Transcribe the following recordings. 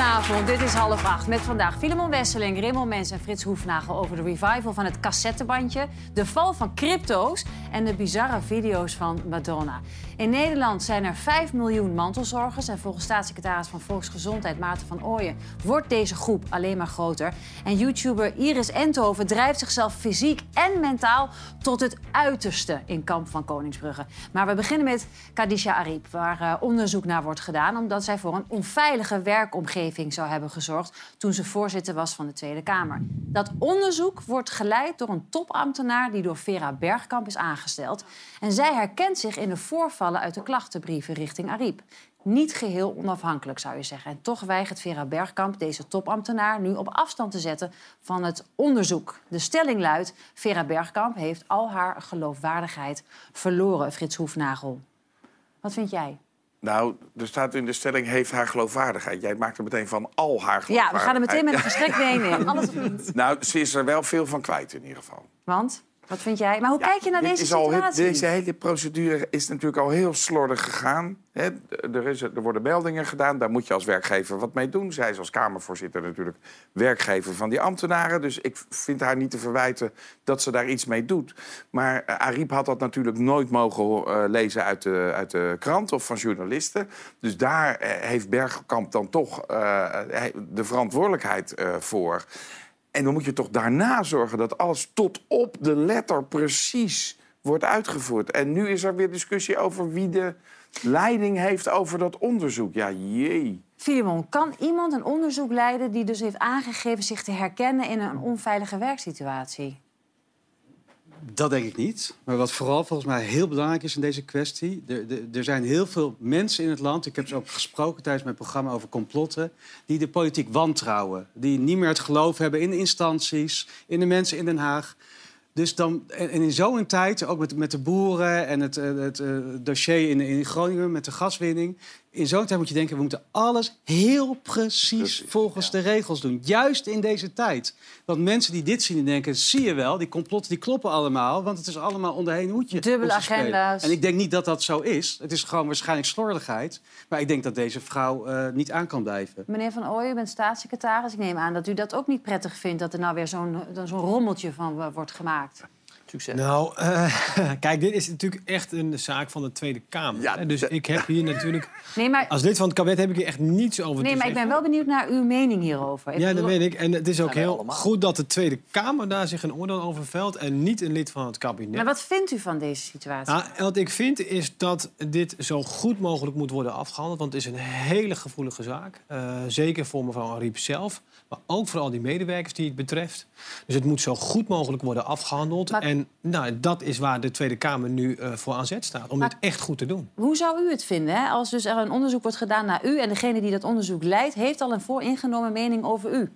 Goedenavond, dit is half acht. Met vandaag Filemon Wesseling, Rimmel Mens en Frits Hoefnagel... over de revival van het cassettebandje, de val van crypto's... en de bizarre video's van Madonna. In Nederland zijn er 5 miljoen mantelzorgers... en volgens staatssecretaris van Volksgezondheid Maarten van Ooyen... wordt deze groep alleen maar groter. En YouTuber Iris Enthoven drijft zichzelf fysiek en mentaal... tot het uiterste in kamp van Koningsbrugge. Maar we beginnen met Kadisha Ariep... waar uh, onderzoek naar wordt gedaan... omdat zij voor een onveilige werkomgeving zou hebben gezorgd... toen ze voorzitter was van de Tweede Kamer. Dat onderzoek wordt geleid door een topambtenaar... die door Vera Bergkamp is aangesteld. En zij herkent zich in de voorvallen uit de klachtenbrieven richting Ariep. Niet geheel onafhankelijk, zou je zeggen. En toch weigert Vera Bergkamp deze topambtenaar nu op afstand te zetten van het onderzoek. De stelling luidt: Vera Bergkamp heeft al haar geloofwaardigheid verloren, Frits Hoefnagel. Wat vind jij? Nou, er staat in de stelling heeft haar geloofwaardigheid. Jij maakt er meteen van al haar geloofwaardigheid. Ja, we gaan er meteen met een gestrekt been in. Alles of niet? Nou, ze is er wel veel van kwijt in ieder geval. Want? Wat vind jij? Maar hoe Ja, kijk je naar deze situatie? deze hele procedure is natuurlijk al heel slordig gegaan. Er, is, er worden meldingen gedaan, daar moet je als werkgever wat mee doen. Zij is als Kamervoorzitter natuurlijk werkgever van die ambtenaren. Dus ik vind haar niet te verwijten dat ze daar iets mee doet. Maar uh, Ariep had dat natuurlijk nooit mogen eh, lezen uit de, uit de krant of van journalisten. Dus daar eh, heeft Bergkamp dan toch de verantwoordelijkheid voor. En dan moet je toch daarna zorgen dat alles tot op de letter precies wordt uitgevoerd. En nu is er weer discussie over wie de leiding heeft over dat onderzoek. Ja, jee. Filimon, kan iemand een onderzoek leiden die dus heeft aangegeven zich te herkennen in een onveilige werksituatie? Dat denk ik niet. Maar wat vooral volgens mij heel belangrijk is in deze kwestie... Er, er, zijn heel veel mensen in het land... ik heb ze ook gesproken tijdens mijn programma over complotten... die de politiek wantrouwen. Die niet meer het geloof hebben in de instanties... in de mensen in Den Haag. Dus dan, en in zo'n tijd, ook met, met de boeren en het, eh, het, eh, dossier in Groningen met de gaswinning. In zo'n tijd moet je denken, we moeten alles heel precies, Precies, volgens de regels doen. Juist in deze tijd. Want mensen die dit zien en denken, zie je wel, die complotten die kloppen allemaal. Want het is allemaal onder één hoedje. Dubbele agenda's. En ik denk niet dat dat zo is. Het is gewoon waarschijnlijk slordigheid. Maar ik denk dat deze vrouw eh, niet aan kan blijven. Meneer Van Ooyen, u bent staatssecretaris. Ik neem aan dat u dat ook niet prettig vindt... dat er nou weer zo'n zo'n rommeltje van eh, wordt gemaakt. Succes. Nou, eh, kijk, dit is natuurlijk echt een zaak van de Tweede Kamer. Ja, dus ik heb hier natuurlijk... Nee, maar, Als lid van het kabinet heb ik hier echt niets over nee, te maar ik ben wel benieuwd naar uw mening hierover. Ik Ja, dat weet ik. En het is ook heel allemaal. goed dat de Tweede Kamer daar zich een oordeel over velt... en niet een lid van het kabinet. Maar wat vindt u van deze situatie? Nou, wat ik vind is dat dit zo goed mogelijk moet worden afgehandeld. Want het is een hele gevoelige zaak. Eh, zeker voor mevrouw Ariep zelf. Maar ook voor al die medewerkers die het betreft. Dus het moet zo goed mogelijk worden afgehandeld. Maar- En nou, dat is waar de Tweede Kamer nu eh, voor aan zet staat. Om Maar- dit echt goed te doen. Hoe zou u het vinden hè? als dus er een onderzoek wordt gedaan naar u... en degene die dat onderzoek leidt, heeft al een vooringenomen mening over u?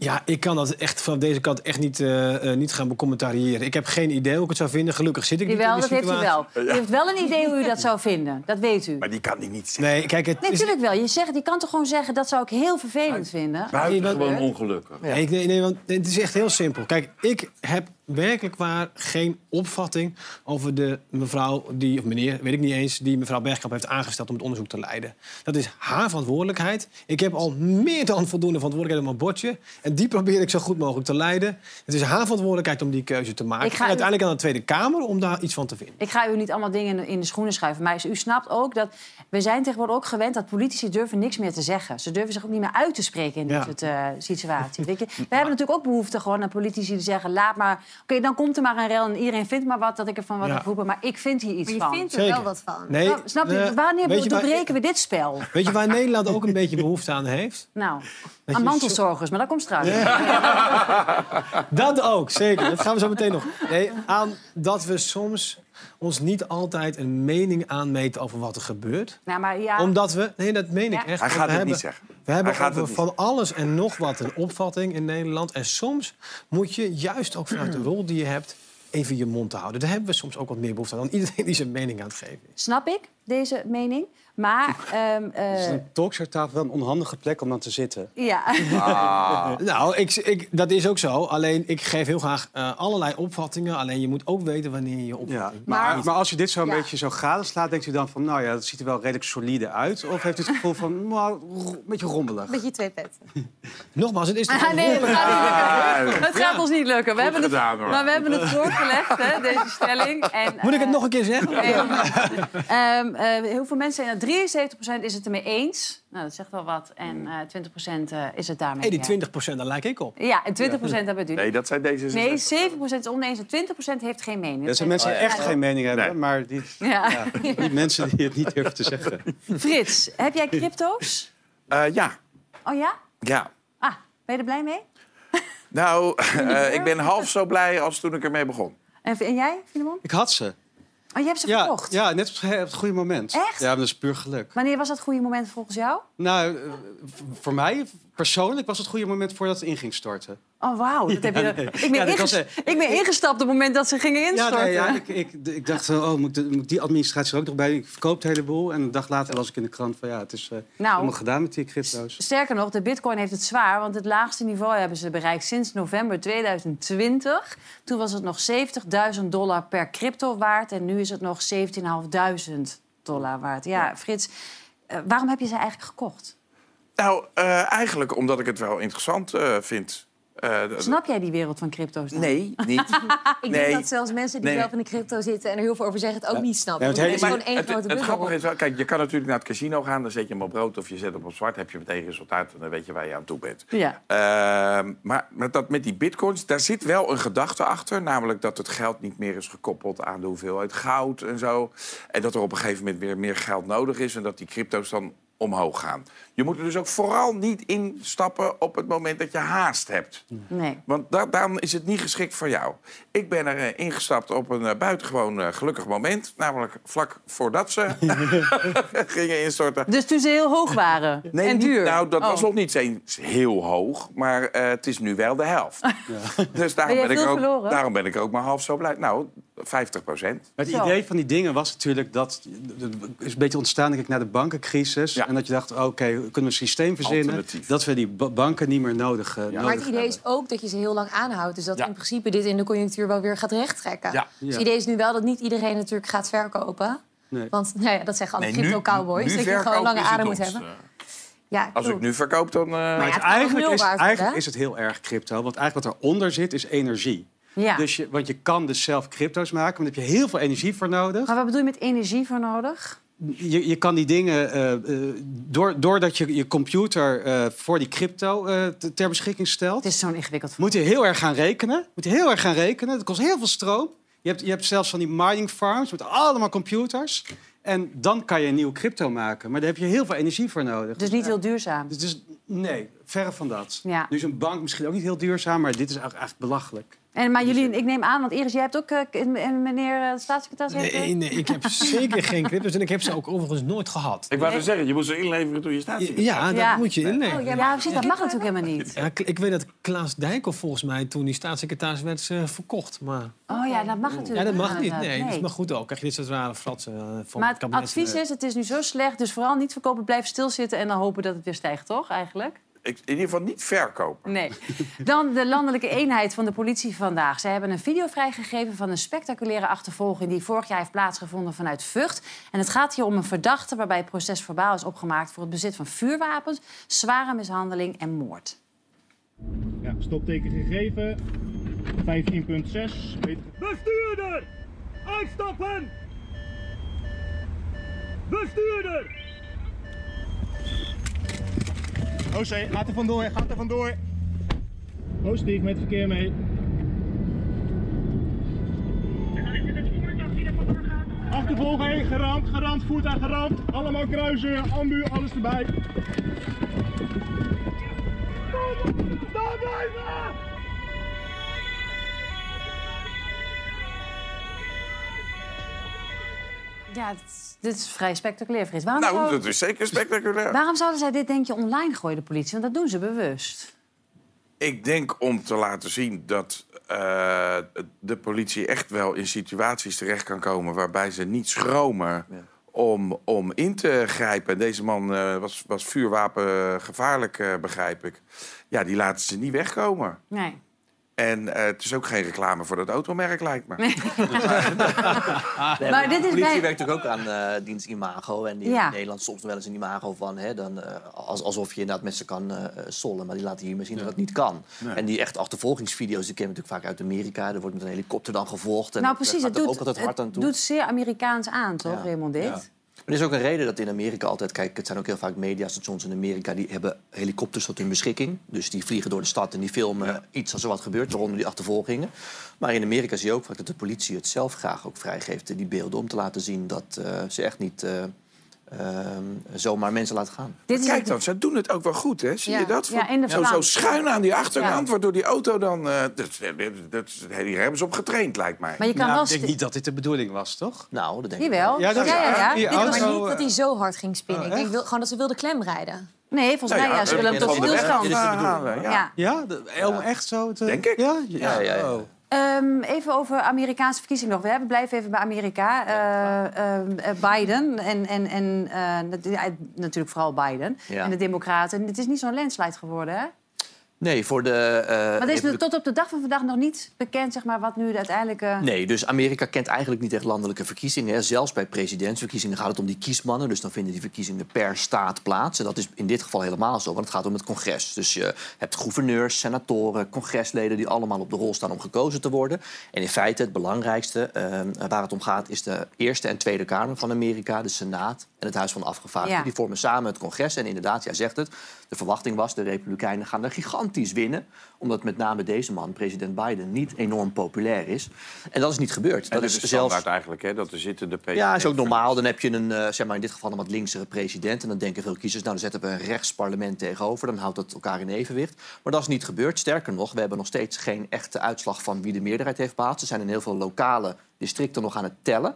Ja, ik kan dat echt van deze kant echt niet, eh, eh, niet gaan becommentariëren. Ik heb geen idee hoe ik het zou vinden. Gelukkig zit ik niet Jawel, in dat die heeft u wel. U heeft wel een idee hoe u dat zou vinden. Dat weet u. Maar die kan die niet zeggen. Nee, kijk, het Nee, is... natuurlijk wel. Je, zegt, je kan toch gewoon zeggen, dat zou ik heel vervelend vinden? Buitengewoon ongelukkig. Nee, ik- nee, nee, want het is echt heel simpel. Kijk, ik heb werkelijk waar geen opvatting over de mevrouw die, of meneer, weet ik niet eens, die mevrouw Bergkamp heeft aangesteld om het onderzoek te leiden. Dat is haar verantwoordelijkheid. Ik heb al meer dan voldoende verantwoordelijkheid op mijn bordje. En die probeer ik zo goed mogelijk te leiden. Het is haar verantwoordelijkheid om die keuze te maken. Ik ga en u- uiteindelijk aan de Tweede Kamer om daar iets van te vinden. Ik ga u niet allemaal dingen in de, schoenen schuiven. Maar u snapt ook dat... We zijn tegenwoordig ook gewend dat politici durven niks meer te zeggen. Ze durven zich ook niet meer uit te spreken in dit Ja. soort situaties. Weet je? We hebben natuurlijk ook behoefte gewoon aan politici die zeggen... laat maar... Oké, dan komt er maar een rel en iedereen vindt maar wat dat ik ervan wat Ja. roepen. Maar ik vind hier iets Maar je van. vindt er Zeker. wel wat van. Nee, Nou, snap je? eh, Wanneer weet je waar- doorbreken we dit spel? Weet je waar Nederland ook een beetje behoefte aan heeft? Nou, aan zo- mantelzorgers, maar dat komt straks. Dat ook, zeker. Dat gaan we zo meteen nog. Nee, aan dat we soms ons niet altijd een mening aanmeten over wat er gebeurt. Nou, maar ja, Omdat we... Nee, dat meen ik Ja. echt. Hij gaat we het hebben, niet zeggen. We hebben Hij gaat over het niet van alles en nog wat een opvatting in Nederland. En soms moet je juist ook vanuit de rol die je hebt... even je mond te houden. Daar hebben we soms ook wat meer behoefte aan dan iedereen die zijn mening aan het geven is. Snap ik, deze mening. Maar, ehm, eh, Is een talkshowtafel wel een onhandige plek om aan te zitten? ja. Nou, ik, ik, dat is ook zo. Alleen ik geef heel graag eh, allerlei opvattingen. Alleen je moet ook weten wanneer je Ja, opvatting... maar, maar als je dit zo een Ja. beetje zo gadeslaat, denkt u dan van... nou ja, dat ziet er wel redelijk solide uit? Of heeft u het gevoel van, nou, ro- een beetje rommelig? Beetje twee petten. Nogmaals, het is toch Ah, nee, het gaat niet. Ah, Het gaat ons niet lukken. We hebben het, gedaan, hoor. maar we hebben het voorgelegd, hè, deze stelling. En, Moet ik het eh, nog een keer zeggen? Nee. Ehm, eh, heel veel mensen zijn het. 73% is het ermee eens. Nou, dat zegt wel wat. En eh 20% eh, is het daarmee. Hey, die ja. 20% daar lijk ik op. Ja, en 20% hebben het u. Nee, dat zijn deze. Nee, 7% is oneens en 20% heeft geen mening. Dat zijn mensen die echt geen mening hebben, Nee. maar die, Ja. ja, die mensen die het niet durven te zeggen. Frits, heb jij crypto's? Eh, ja, Oh ja? ja. Ah, ben je er blij mee? Nou, eh, ik ben half zo blij als toen ik ermee begon. En, en jij, Filemon? Ik had ze. Oh, je hebt ze Ja, verkocht? ja, net op het- goede moment. Echt? Ja, dat is puur geluk. Wanneer was dat goede moment volgens jou? Nou, eh, voor mij persoonlijk was het goede moment voordat het in ging storten. Oh, wauw. dat heb je- nee. Ik, ben Ja, was, ik ben ingestapt op het moment dat ze gingen Ja, instorten. nee, ja ik, ik, ik dacht, oh, moet, ik de- moet die administratie er ook nog bij? Ik verkoop het heleboel. En een dag later las ik in de krant van ja, het is Nou. allemaal gedaan met die crypto's. Sterker nog, de bitcoin heeft het zwaar, want het laagste niveau hebben ze bereikt sinds november 2020. Toen was het nog 70.000 dollar per crypto waard en nu is het nog 17.500 dollar waard. Ja, Frits, waarom heb je ze eigenlijk gekocht? Nou, eh, eigenlijk omdat ik het wel interessant eh, vind. Eh, d- Snap jij die wereld van crypto's dan? Nee, niet. Ik Nee. denk dat zelfs mensen die Nee. zelf in de crypto zitten en er heel veel over zeggen, het ook niet snappen. Ja, het het is hele- gewoon één het, grote het, bubbel. grappige is wel, kijk, je kan natuurlijk naar het casino gaan, dan zet je hem op rood of je zet hem op zwart, heb je meteen resultaat en dan weet je waar je aan toe bent. Ja. Ehm, maar met, dat, met die bitcoins, daar zit wel een gedachte achter. Namelijk dat het geld niet meer is gekoppeld aan de hoeveelheid goud en zo. En dat er op een gegeven moment weer meer geld nodig is. En dat die crypto's dan omhoog gaan. Je moet er dus ook vooral niet instappen op het moment dat je haast hebt. Nee. Want da daarom is het niet geschikt voor jou. Ik ben er eh, ingestapt op een eh, buitengewoon eh, gelukkig moment. Namelijk vlak voordat ze gingen instorten. Dus toen ze heel hoog waren en duur? nou, dat Oh. was nog niet eens heel hoog. Maar het is nu wel de helft. Dus daarom Ben ik ook, verloren? daarom ben ik ook maar half zo blij. Nou, 50 procent. Maar het Zo. idee van die dingen was natuurlijk dat... Het is een beetje ontstaan denk ik, na de bankencrisis. Ja. En dat je dacht, oké, kunnen we een systeem verzinnen... Dat we die ba- banken niet meer nodig, eh, nodig Maar het idee hebben. is ook dat je ze heel lang aanhoudt. Dus dat Ja. in principe dit in de conjunctuur wel weer gaat rechttrekken. Ja. Dus het Ja. idee is nu wel dat niet iedereen natuurlijk gaat verkopen. Nee. Want nou ja, dat zeggen alle Nee, crypto-cowboys. Dat je gewoon lange adem moet hebben. eh. Ja, Als ik nu verkoop, dan... eh, ja, Het nog eigenlijk is, eigenlijk is het heel erg crypto. Want eigenlijk wat eronder zit, is energie. Ja. Dus je, want je kan dus zelf crypto's maken, maar daar heb je heel veel energie voor nodig. Maar wat bedoel je met energie voor nodig? Je, je kan die dingen, eh, eh, door, doordat je je computer eh, voor die crypto te- ter beschikking stelt, Het is zo'n ingewikkeld moet je heel erg gaan rekenen. Moet je heel erg gaan rekenen. Dat kost heel veel stroom. Je hebt, je hebt zelfs van die mining farms met allemaal computers. En dan kan je een nieuwe crypto maken. Maar daar heb je heel veel energie voor nodig. Dus niet heel duurzaam. Dus, dus nee, verre van dat. Ja. Nu is een bank misschien ook niet heel duurzaam, maar dit is eigenlijk, eigenlijk belachelijk. En, maar jullie, ik neem aan, want Iris, jij hebt ook, eh, meneer eh, de staatssecretaris... heeft, eh, Nee, nee, ik heb zeker geen crypto's en ik heb ze ook overigens nooit gehad. Ik wou er zeggen, je moet ze inleveren toen je staat. Ja, dat Ja. moet je inleveren. Oh, Ja, mag- precies, dat mag natuurlijk helemaal niet. Ja, ik weet dat Klaas Dijkhoff volgens mij toen die staatssecretaris werd eh, verkocht. Maar Oh ja, dat mag natuurlijk ja, dat mag niet. inderdaad. Nee, dat is maar goed ook. Krijg je dit soort rare fratsen eh, van Maar het het kabinet. advies is, het is nu zo slecht, dus vooral niet verkopen, blijf stilzitten en dan hopen dat het weer stijgt, toch eigenlijk? Ik, in ieder geval niet verkopen. Nee. Dan de landelijke eenheid van de politie vandaag. Zij hebben een video vrijgegeven van een spectaculaire achtervolging... die vorig jaar heeft plaatsgevonden vanuit Vught. En het gaat hier om een verdachte waarbij het proces verbaal is opgemaakt... voor het bezit van vuurwapens, zware mishandeling en moord. Ja, stopteken gegeven. 15.6. Meter- Bestuurder! Uitstappen! Bestuurder! OC, gaat er vandoor, gaat er vandoor. Oostig met verkeer mee. Achtervolging, geramd, geramd, voertuig geramd. Allemaal kruisen, ambu, alles erbij. Daar blijven! Ja, dit is, vrij spectaculair, Frits. Waarom, Nou, zou- dat is zeker spectaculair. waarom zouden zij dit, denk je, online gooien, de politie? Want dat doen ze bewust. Ik denk om te laten zien dat eh, de politie echt wel in situaties terecht kan komen waarbij ze niet schromen om, om in te grijpen. En deze man eh, was, was vuurwapen gevaarlijk, eh, begrijp ik. Ja, die laten ze niet wegkomen. Nee. En eh, het is ook geen reclame voor dat automerk, lijkt me. Nee, Maar dit de is politie bij- werkt natuurlijk ook aan eh dienst imago. En die Ja. in Nederland soms wel eens een imago van... Hè, dan, eh, als, alsof je inderdaad mensen kan eh sollen. Maar die laten hiermee zien dat dat niet kan. En die echt achtervolgingsvideo's, die kennen we natuurlijk vaak uit Amerika. Er wordt met een helikopter dan gevolgd. En nou, dat precies. Het doet, ook altijd hard aan het toe. doet zeer Amerikaans aan, toch, Ja. Raymond, dit? Er is ook een reden dat in Amerika altijd... Kijk, het zijn ook heel vaak mediastations in Amerika... die hebben helikopters tot hun beschikking. Dus die vliegen door de stad en die filmen iets als er wat gebeurt... waaronder die achtervolgingen. Maar in Amerika zie je ook vaak dat de politie het zelf graag ook vrijgeeft... die beelden om te laten zien dat eh, ze echt niet... eh, ehm, zomaar mensen laten gaan. Dit Kijk dan, ze doen het ook wel goed, hè? Zie Ja. je dat? Ja, in de zo, zo schuin aan die achterkant, Ja. waardoor die auto dan... eh, dat, dat, hier hebben ze op getraind, lijkt mij. Maar je kan Nou, wel... ik denk niet dat dit de bedoeling was, toch? Nou, dat denk ik. Jawel. Ja, dat ja, ja, auto, niet dat hij zo hard ging spinnen. Oh, ik denk wil, gewoon dat ze wilde klem rijden. Nee, volgens mij ja, ze willen hem tot stilstand. Halen, ja. Ja. Ja, de, om echt zo te... Denk ik. Ja? Ja, ja, ja. Oh. Ehm, even over Amerikaanse verkiezingen nog. We hebben- blijven even bij Amerika. Eh, ehm, eh, Biden en, en, en eh, natuurlijk vooral Biden Ja. en de Democraten. Het is niet zo'n landslide geworden, hè? Nee, voor de... eh, Maar er is tot op de dag van vandaag nog niet bekend zeg maar, wat nu de uiteindelijke... Nee, dus Amerika kent eigenlijk niet echt landelijke verkiezingen. Hè. Zelfs bij presidentsverkiezingen gaat het om die kiesmannen. Dus dan vinden die verkiezingen per staat plaats. En dat is in dit geval helemaal zo, want het gaat om het congres. Dus je hebt gouverneurs, senatoren, congresleden... die allemaal op de rol staan om gekozen te worden. En in feite het belangrijkste eh, waar het om gaat... is de Eerste en Tweede Kamer van Amerika, de Senaat en het Huis van Afgevaardigden. Ja. Die vormen samen het congres. En inderdaad, jij zegt het, de verwachting was... de Republikeinen gaan er gigantisch winnen. Omdat met name deze man, president Biden, niet enorm populair is. En dat is niet gebeurd. En Dat dat is is zelfs... standaard eigenlijk, hè? Dat er zitten de president... Ja, is ook normaal. Dan heb je een, eh, zeg maar in dit geval een wat linksere president. En dan denken veel kiezers, nou dan zetten we een rechtsparlement tegenover. Dan houdt dat elkaar in evenwicht. Maar dat is niet gebeurd. Sterker nog, we hebben nog steeds geen echte uitslag van wie de meerderheid heeft behaald. Ze zijn in heel veel lokale districten nog aan het tellen.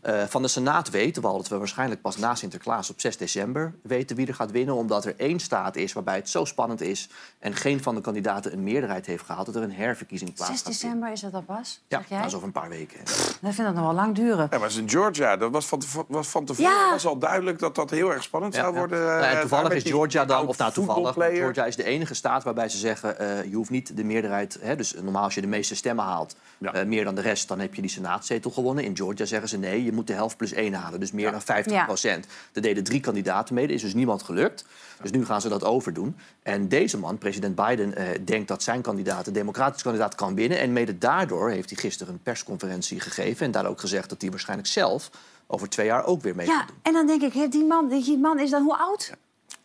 Eh, van de Senaat weten we al dat we waarschijnlijk pas na Sinterklaas op 6 december weten wie er gaat winnen. Omdat er één staat is waarbij het zo spannend is en geen van de kandidaten een meerderheid heeft gehaald, dat er een herverkiezing plaats 6 gaat vinden. december is dat al pas? Ja, dat is over een paar weken. Ik vind dat nog wel lang duren. Ja, was in Georgia. Dat was van, was van tevoren Ja. was al duidelijk dat dat heel erg spannend zou worden. Ja, eh, en toevallig is Georgia dan, of nou toevallig, maar. Georgia is de enige staat waarbij ze zeggen... eh, je hoeft niet de meerderheid... Hè, dus normaal als je de meeste stemmen haalt, Ja. eh, meer dan de rest... dan heb je die senaatzetel gewonnen. In Georgia zeggen ze nee, je moet de helft plus één halen. Dus meer dan 50 procent. Er deden drie kandidaten mee, er is dus niemand gelukt. Dus nu gaan ze dat overdoen. En deze man, president Biden, eh, denkt dat zijn kandidaat... de democratische kandidaat kan winnen. En mede daardoor heeft hij gisteren een persconferentie gegeven... en daar ook gezegd dat hij waarschijnlijk zelf over twee jaar ook weer mee gaat Ja, doen. en dan denk ik, die man, die man is dan hoe oud?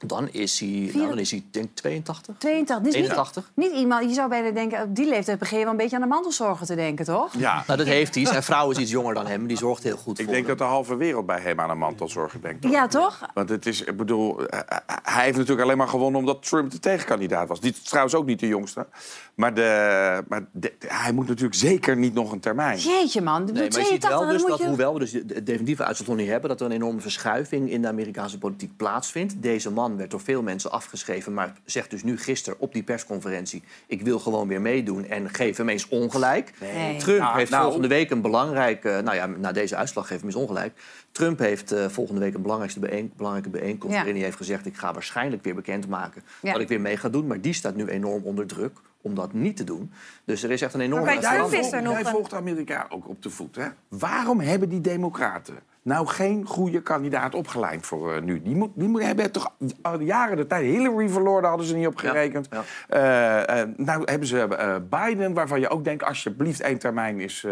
Dan is hij, nou, dan is hij denk ik 82. 82. Dus niet, 81? niet iemand, je zou bijna denken, op die leeftijd begin je wel een beetje aan de mantelzorgen te denken, toch? Ja, Nou, dat heeft hij. Zijn vrouw is iets jonger dan hem. Die zorgt heel goed ik voor denk hem. dat de halve wereld bij hem aan een mantelzorger denkt. Ja, toch? Want het is, ik bedoel, eh, eh, hij heeft natuurlijk alleen maar gewonnen omdat Trump de tegenkandidaat was. Die is trouwens ook niet de jongste. Maar, de, maar de- hij moet natuurlijk zeker niet nog een termijn. Jeetje, man. Nee, maar je ziet 82, wel dus dat, je... hoewel we dus de de definitieve uitslag nog niet hebben... dat er een enorme verschuiving in de Amerikaanse politiek plaatsvindt. Deze man werd door veel mensen afgeschreven... maar zegt dus nu gisteren op die persconferentie... ik wil gewoon weer meedoen en geef hem eens ongelijk. Nee. Trump Nou, heeft nou- volgende week een belangrijke... nou ja, na deze uitslag geef hem eens ongelijk. Trump heeft eh, volgende week een belangrijkste bijeen, belangrijke bijeenkomst... Ja. waarin hij heeft gezegd... ik ga waarschijnlijk weer bekendmaken Ja. dat ik weer mee ga doen. Maar die staat nu enorm onder druk om dat niet te doen. Dus er is echt een enorme... bij Jij, Trump is volgt, er nog jij een- volgt Amerika ook op de voet. Hè? Waarom hebben die democraten nou geen goede kandidaat opgeleid voor eh, nu? Die, moet, die moet, hebben toch al jaren de tijd... Hillary verloren, daar hadden ze niet op gerekend. Ja, Eh, eh, nou hebben ze Biden, waarvan je ook denkt... alsjeblieft, één termijn is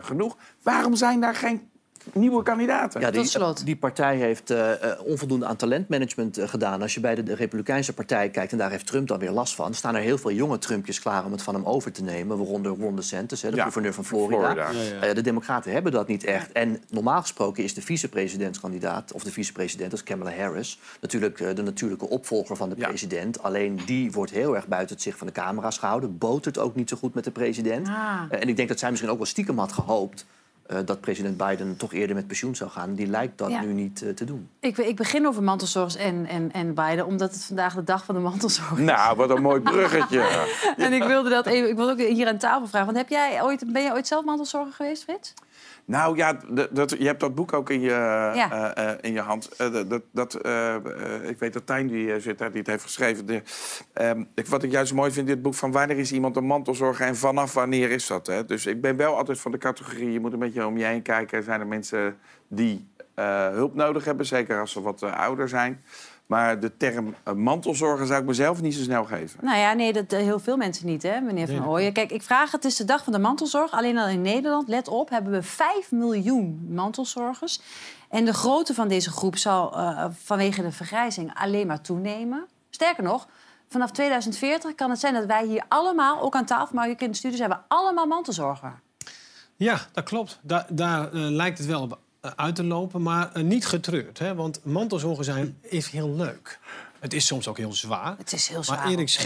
genoeg. Waarom zijn daar geen nieuwe kandidaten? Ja, die, die partij heeft eh, eh, onvoldoende aan talentmanagement eh, gedaan. Als je bij de, de Republikeinse partij kijkt, en daar heeft Trump dan weer last van... staan er heel veel jonge Trumpjes klaar om het van hem over te nemen. Waaronder Ron DeSantis, hè, de Ja, gouverneur van Florida. Florida. Eh, de Democraten hebben dat niet echt. En normaal gesproken is de vicepresidentskandidaat... of de vicepresident, dat is Kamala Harris... natuurlijk eh, de natuurlijke opvolger van de Ja. president. Alleen die wordt heel erg buiten het zicht van de camera's gehouden. Botert ook niet zo goed met de president. Ah. En ik denk dat zij misschien ook wel stiekem had gehoopt eh, dat president Biden toch eerder met pensioen zou gaan. Die lijkt dat Ja. nu niet eh, te doen. Ik, ik begin over mantelzorgers en, en, en Biden, omdat het vandaag de dag van de mantelzorg is. Nou, wat een mooi bruggetje. En ik wilde dat even, ik wilde ook hier aan tafel vragen. Want heb jij ooit, ben jij ooit zelf mantelzorger geweest, Frits? Nou ja, dat, je hebt dat boek ook in je, Ja. eh, eh, in je hand. Eh, dat, dat, eh, eh, ik weet dat Tijn die zit daar, die het heeft geschreven. De, ehm, ik, wat ik juist mooi vind in dit boek... van wanneer is iemand een mantelzorger en vanaf wanneer is dat? Hè? Dus ik ben wel altijd van de categorie... je moet een beetje om je heen kijken. Zijn er mensen die eh, hulp nodig hebben? Zeker als ze wat eh, ouder zijn. Maar de term eh, mantelzorger zou ik mezelf niet zo snel geven. Nou ja, nee, dat heel veel mensen niet, hè, meneer Van Ooyen. Kijk, ik vraag, het is de dag van de mantelzorg. Alleen al in Nederland, let op, hebben we 5 miljoen mantelzorgers. En de grootte van deze groep zal eh, vanwege de vergrijzing alleen maar toenemen. Sterker nog, vanaf 2040 kan het zijn dat wij hier allemaal, ook aan tafel, maar ook in de studio, zijn we allemaal mantelzorger. Ja, dat klopt. Da daar eh, lijkt het wel op eh, uit te lopen, maar eh, niet getreurd. Hè? Want mantelzorger zijn is heel leuk. Het is soms ook heel zwaar. Het is heel zwaar. Maar Erik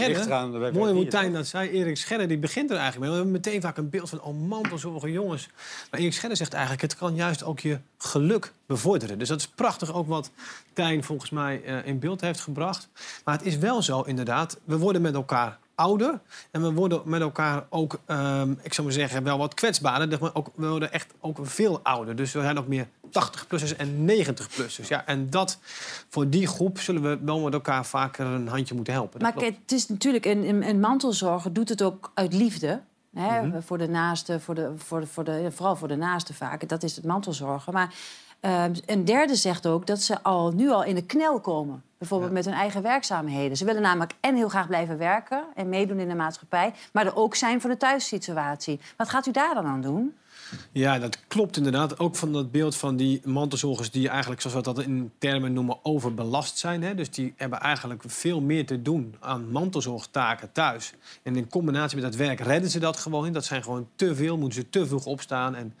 bij mooi hoe Tijn dat zei, Erik Scherder die begint er eigenlijk mee. We hebben meteen vaak een beeld van, oh mantelzorger jongens. Maar Erik Scherder zegt eigenlijk, het kan juist ook je geluk bevorderen. Dus dat is prachtig ook wat Tijn volgens mij eh, in beeld heeft gebracht. Maar het is wel zo inderdaad, we worden met elkaar ouder. En we worden met elkaar ook, ehm, ik zou maar zeggen, wel wat kwetsbaarder. Maar ook, we worden echt ook veel ouder. Dus we zijn ook meer 80-plussers en 90-plussers. Ja, en dat, voor die groep zullen we wel met elkaar vaker een handje moeten helpen. Maar kijk, het is natuurlijk een, een, mantelzorger doet het ook uit liefde. Hè, Mhm. Voor de naaste, voor de, voor de, voor de, vooral voor de naaste vaak. Dat is het mantelzorgen. Maar eh, een derde zegt ook dat ze al, nu al in de knel komen. Bijvoorbeeld met hun eigen werkzaamheden. Ze willen namelijk en heel graag blijven werken en meedoen in de maatschappij. Maar er ook zijn voor de thuissituatie. Wat gaat u daar dan aan doen? Ja, dat klopt inderdaad. Ook van dat beeld van die mantelzorgers die eigenlijk, zoals we dat in termen noemen, overbelast zijn. Hè? Dus die hebben eigenlijk veel meer te doen aan mantelzorgtaken thuis. En in combinatie met dat werk redden ze dat gewoon. Dat zijn gewoon te veel, moeten ze te vroeg opstaan. En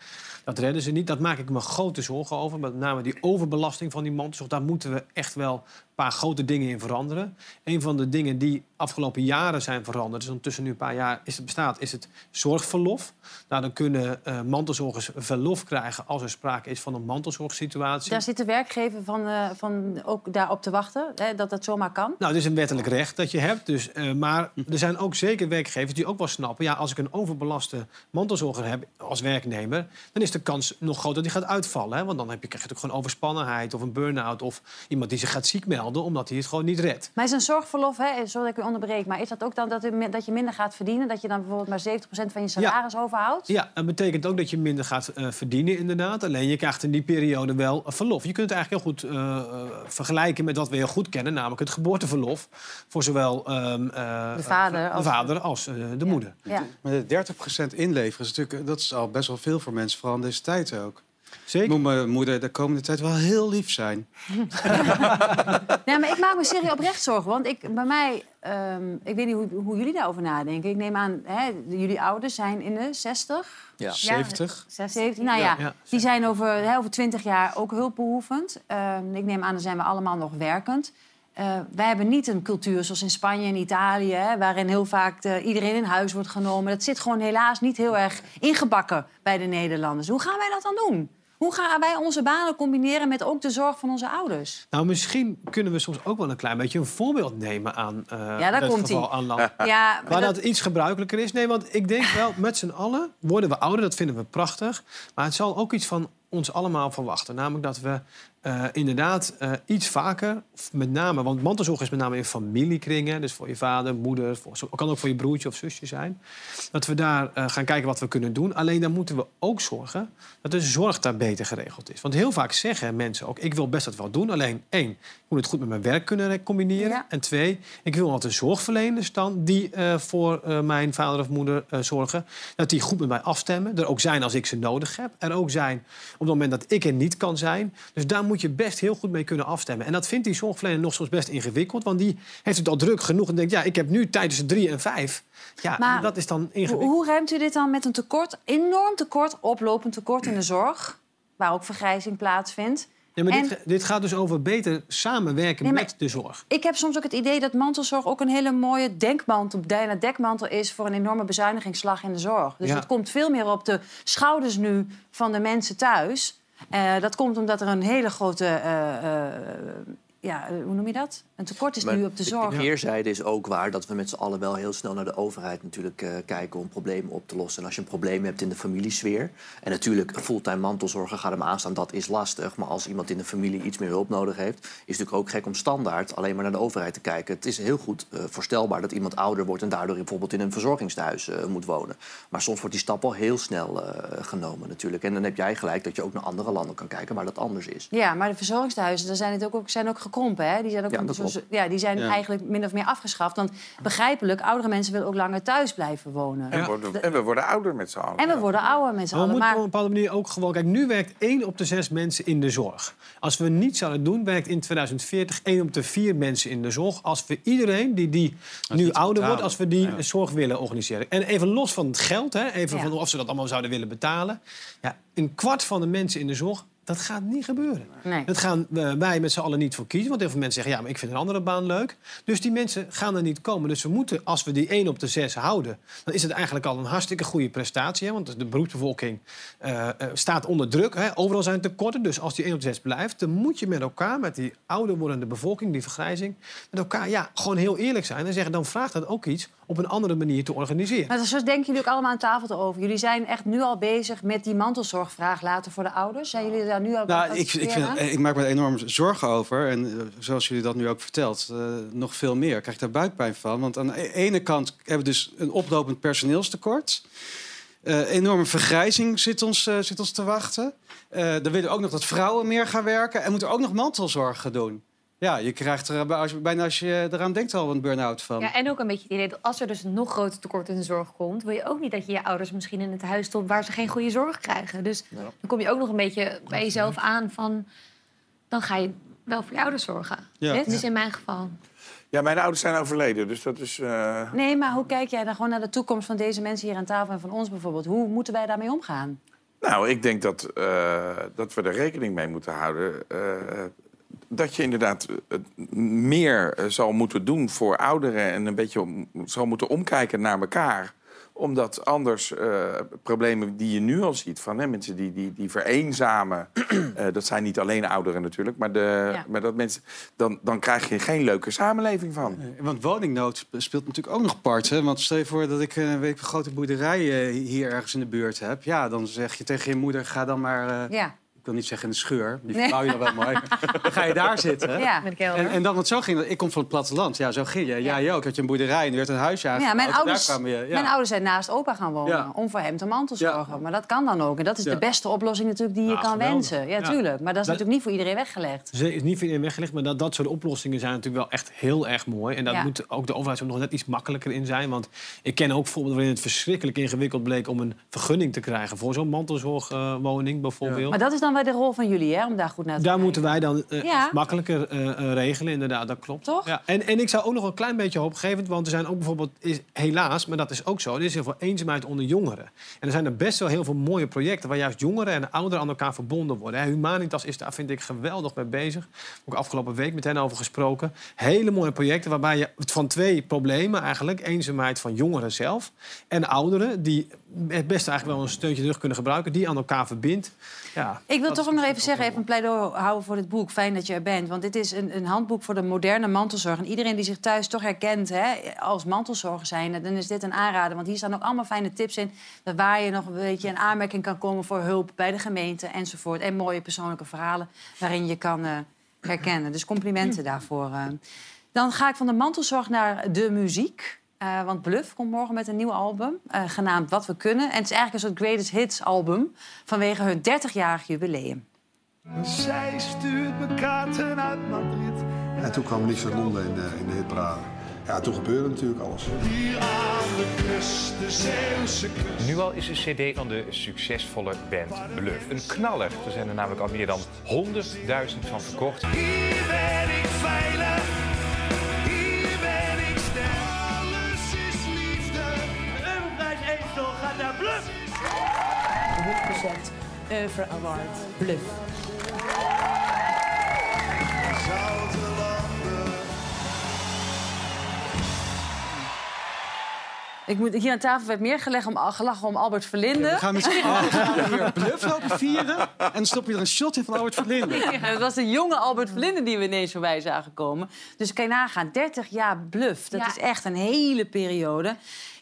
dat redden ze niet. Dat maak ik me grote zorgen over. Met name die overbelasting van die mantelzorg. Daar moeten we echt wel een paar grote dingen in veranderen. Een van de dingen die afgelopen jaren zijn veranderd, dus ondertussen nu een paar jaar is het bestaat, is het zorgverlof. Nou, dan kunnen eh, mantelzorgers verlof krijgen als er sprake is van een mantelzorgsituatie. Daar zit de werkgever van, eh, van ook daarop te wachten, hè, dat dat zomaar kan. Nou, het is een wettelijk recht dat je hebt. Dus, eh, maar er zijn ook zeker werkgevers die ook wel snappen... ja, als ik een overbelaste mantelzorger heb als werknemer... dan is de kans nog groot dat die gaat uitvallen. Hè? Want dan heb je, krijg je natuurlijk gewoon overspannenheid of een burn-out... of iemand die zich gaat ziek melden omdat hij het gewoon niet redt. Maar is een zorgverlof, hè, sorry dat ik u onderbreek... maar is dat ook dan dat, u, dat je minder gaat verdienen? Dat je dan bijvoorbeeld maar 70% van je salaris overhoudt? Ja, dat betekent ook dat je minder gaat eh, verdienen inderdaad. Alleen je krijgt in die periode wel een verlof. Je kunt het eigenlijk heel goed eh, eh, vergelijken met wat we heel goed kennen... namelijk het geboorteverlof voor zowel ehm, eh, De vader de als- vader als eh, de moeder. Ja. Maar de 30% inleveren is natuurlijk, dat is al best wel veel voor mensen, vooral deze tijd ook. Zeker. Moet mijn moeder de komende tijd wel heel lief zijn. Nee, maar ik maak me serieus oprecht zorgen. Want ik, bij mij, ehm, ik weet niet hoe, hoe jullie daarover nadenken. Ik neem aan, hè, jullie ouders zijn in de 60. Ja. 70. 70, nou ja, Ja. die zijn over, hè, over 20 jaar ook hulpbehoevend. Ehm, ik neem aan, dan zijn we allemaal nog werkend. Eh, wij hebben niet een cultuur zoals in Spanje en Italië... Hè, waarin heel vaak iedereen in huis wordt genomen. Dat zit gewoon helaas niet heel erg ingebakken bij de Nederlanders. Hoe gaan wij dat dan doen? Hoe gaan wij onze banen combineren met ook de zorg van onze ouders? Nou, misschien kunnen we soms ook wel een klein beetje een voorbeeld nemen aan uh, Ja, daar geval aan land. Ja, Waar dat- dat iets gebruikelijker is. Nee, want ik denk wel, met z'n allen worden we ouder. Dat vinden we prachtig. Maar het zal ook iets van ons allemaal verwachten. Namelijk dat we eh, inderdaad eh, iets vaker, met name... want mantelzorg is met name in familiekringen. Dus voor je vader, moeder, voor, kan ook voor je broertje of zusje zijn. Dat we daar eh, gaan kijken wat we kunnen doen. Alleen dan moeten we ook zorgen dat de zorg daar beter geregeld is. Want heel vaak zeggen mensen ook... ik wil best dat wel doen. Alleen één, moet het goed met mijn werk kunnen combineren. Ja. En twee, ik wil de zorgverleners dan... die eh, voor eh, mijn vader of moeder eh, zorgen... dat die goed met mij afstemmen. Er ook zijn als ik ze nodig heb. Er ook zijn op het moment dat ik er niet kan zijn. Dus daar moet je best heel goed mee kunnen afstemmen. En dat vindt die zorgverlener nog soms best ingewikkeld. Want die heeft het al druk genoeg en denkt... ja, ik heb nu tijd tussen drie en vijf. Ja, Maar dat is dan ingewikkeld. hoe ruimt u dit dan met een tekort, enorm tekort, oplopend tekort in de zorg, waar ook vergrijzing plaatsvindt? Ja, maar En- dit, dit gaat dus over beter samenwerken Nee, met de zorg. Ik heb soms ook het idee dat mantelzorg ook een hele mooie denkmantel, bijna dekmantel is voor een enorme bezuinigingsslag in de zorg. Dus Ja. het komt veel meer op de schouders nu van de mensen thuis. Eh, dat komt omdat er een hele grote, eh, eh, ja, hoe noem je dat? Een tekort is Maar nu op de zorg. De keerzijde is ook waar dat we met z'n allen wel heel snel naar de overheid natuurlijk eh, kijken om problemen op te lossen. En als je een probleem hebt in de familiesfeer. En natuurlijk, een fulltime mantelzorger gaat hem aanstaan, dat is lastig. Maar als iemand in de familie iets meer hulp nodig heeft, is het natuurlijk ook gek om standaard alleen maar naar de overheid te kijken. Het is heel goed eh, voorstelbaar dat iemand ouder wordt en daardoor bijvoorbeeld in een verzorgingstehuis eh, moet wonen. Maar soms wordt die stap al heel snel genomen natuurlijk. En dan heb jij gelijk dat je ook naar andere landen kan kijken waar dat anders is. Ja, maar de verzorgingstehuizen daar zijn, het ook, ook, zijn ook gekrompen. Hè? Die zijn, ook Ja, klopt. ja, die zijn Ja. eigenlijk min of meer afgeschaft. Want begrijpelijk, oudere mensen willen ook langer thuis blijven wonen. En, worden- en we worden ouder met z'n allen. En we worden ouder met z'n Maar we allen. moeten Maar op een bepaalde manier ook gewoon... Kijk, nu werkt 1 op de 6 mensen in de zorg. Als we niets zouden doen, werkt in 2040 1 op de 4 mensen in de zorg. Als we iedereen die, die nu ouder wordt, als we die Ja. zorg willen organiseren. En even los van het geld, hè, even Ja. van of ze dat allemaal zouden willen betalen. Ja, een kwart van de mensen in de zorg, dat gaat niet gebeuren. Nee. Dat gaan we- wij met z'n allen niet voor kiezen. Want heel veel mensen zeggen, ja, maar ik vind een andere baan leuk. Dus die mensen gaan er niet komen. Dus we moeten, als we die 1 op de 6 houden... dan is het eigenlijk al een hartstikke goede prestatie. Hè? Want de beroepsbevolking eh, eh, staat onder druk. Hè? Overal zijn tekorten. Dus als die 1 op de 6 blijft... dan moet je met elkaar, met die ouder wordende bevolking, die vergrijzing... met elkaar ja, gewoon heel eerlijk zijn. En zeggen, dan vraagt dat ook iets op een andere manier te organiseren. Maar zo denken jullie ook allemaal aan tafel over. Jullie zijn echt nu al bezig met die mantelzorgvraag later voor de ouders. Zijn jullie daar nu al Nou, ik, ik, vind, aan? ik maak me er enorm zorgen over. En eh, zoals jullie dat nu ook vertelt, eh, nog veel meer. Ik krijg daar buikpijn van. Want aan de ene kant hebben we dus een oplopend personeelstekort. Eh, enorme vergrijzing zit ons, eh, zit ons te wachten. Eh dan willen we ook nog dat vrouwen meer gaan werken. En moeten ook nog mantelzorg gaan doen. Ja, je krijgt er eh, als je, bijna als je eraan denkt al een burn-out van. Ja, en ook een beetje het idee dat als er dus een nog groter tekort in de zorg komt, wil je ook niet dat je je ouders misschien in het huis stopt waar ze geen goede zorg krijgen. Dus Ja. dan kom je ook nog een beetje bij jezelf aan van, dan ga je wel voor je ouders zorgen. Ja. Dit is in mijn geval. Ja, mijn ouders zijn overleden, dus dat is... eh, Nee, maar hoe kijk jij dan gewoon naar de toekomst van deze mensen hier aan tafel en van ons bijvoorbeeld? Hoe moeten wij daarmee omgaan? Nou, ik denk dat, eh, dat we er rekening mee moeten houden. eh, dat je inderdaad eh, meer eh, zal moeten doen voor ouderen... en een beetje om- zal moeten omkijken naar elkaar omdat anders eh, problemen die je nu al ziet van hè, mensen die, die, die vereenzamen, eh, dat zijn niet alleen ouderen natuurlijk, maar, de, Ja. maar dat mensen, dan, dan krijg je geen leuke samenleving van. Want woningnood speelt natuurlijk ook nog part. Hè? Want stel je voor dat ik een week een grote boerderij hier ergens in de buurt heb. Ja, dan zeg je tegen je moeder, ga dan maar... eh, Ja, wil niet zeggen in de scheur, die Nee. verbouw je dan wel mooi. dan ga je daar zitten. ja. Met. En, en dan, want zo ging dat. Ik kom van het platteland. Ja, zo ging je. Jij ook. Had je een boerderij en er werd een huisje Ja, mijn, En ouders, Daar kwamen je, ja. mijn ouders zijn naast opa gaan wonen Ja. om voor hem te mantelzorgen. Ja. Maar dat kan dan ook. En dat is Ja. de beste oplossing natuurlijk die je Ja, kan geweldig. wensen. Ja, Ja. tuurlijk. Maar dat is Dat- natuurlijk niet voor iedereen weggelegd. Ze is niet voor iedereen weggelegd, maar dat, dat soort oplossingen zijn natuurlijk wel echt heel erg mooi. En daar Ja. moet ook de overheid nog net iets makkelijker in zijn. Want ik ken ook voorbeelden waarin het verschrikkelijk ingewikkeld bleek om een vergunning te krijgen voor zo'n mantelzorgwoning bijvoorbeeld. Maar dat is dan de rol van jullie, hè? Om daar goed naar te Daar kijken. moeten wij dan eh, Ja. makkelijker eh, eh, regelen, inderdaad, dat klopt. Toch? Ja. En, en ik zou ook nog een klein beetje hoopgevend, want er zijn ook bijvoorbeeld, is, helaas, maar dat is ook zo, er is heel veel eenzaamheid onder jongeren. En er zijn er best wel heel veel mooie projecten waar juist jongeren en ouderen aan elkaar verbonden worden. Humanitas is daar, vind ik, geweldig mee bezig. Ook afgelopen week met hen over gesproken. Hele mooie projecten waarbij je van twee problemen eigenlijk, eenzaamheid van jongeren zelf en ouderen, die het beste eigenlijk wel een steuntje terug kunnen gebruiken, die aan elkaar verbindt. Ja, Ik wil toch ook nog even zeggen, even een pleidooi houden voor dit boek. Fijn dat je er bent. Want dit is een, een handboek voor de moderne mantelzorg. En iedereen die zich thuis toch herkent hè, als mantelzorger zijn, dan is dit een aanrader. Want hier staan ook allemaal fijne tips in. Waar je nog een beetje in aanmerking kan komen voor hulp bij de gemeente enzovoort. En mooie persoonlijke verhalen waarin je kan eh, herkennen. Dus complimenten daarvoor. eh. Dan ga ik van de mantelzorg naar de muziek. Eh, want Bluff komt morgen met een nieuw album, eh, genaamd Wat We Kunnen. En het is eigenlijk een soort greatest hits album vanwege hun 30-jarig jubileum. Zij stuurt me kaarten uit Madrid. En toen kwam Liefst Londen in de, in de hitparade. Ja, toen gebeurde natuurlijk alles. Hier aan de kust, de Zeeuwse kust. Nu al is een cd van de succesvolle band Bluff. Een knaller. Er zijn er namelijk al meer dan 100.000 van verkocht. Hier ben ik veilig. Oeuvre Award. Bluff. Ik moet, hier aan tafel werd meer gelegd om, gelachen om Albert Verlinde. We gaan met z'n allen weer bluff lopen vieren. En dan stop je er een shot in van Albert Verlinde. Ja, het was de jonge Albert Verlinde die we ineens voorbij zagen komen. Dus kan je nagaan, 30 jaar bluff. Dat Ja. is echt een hele periode.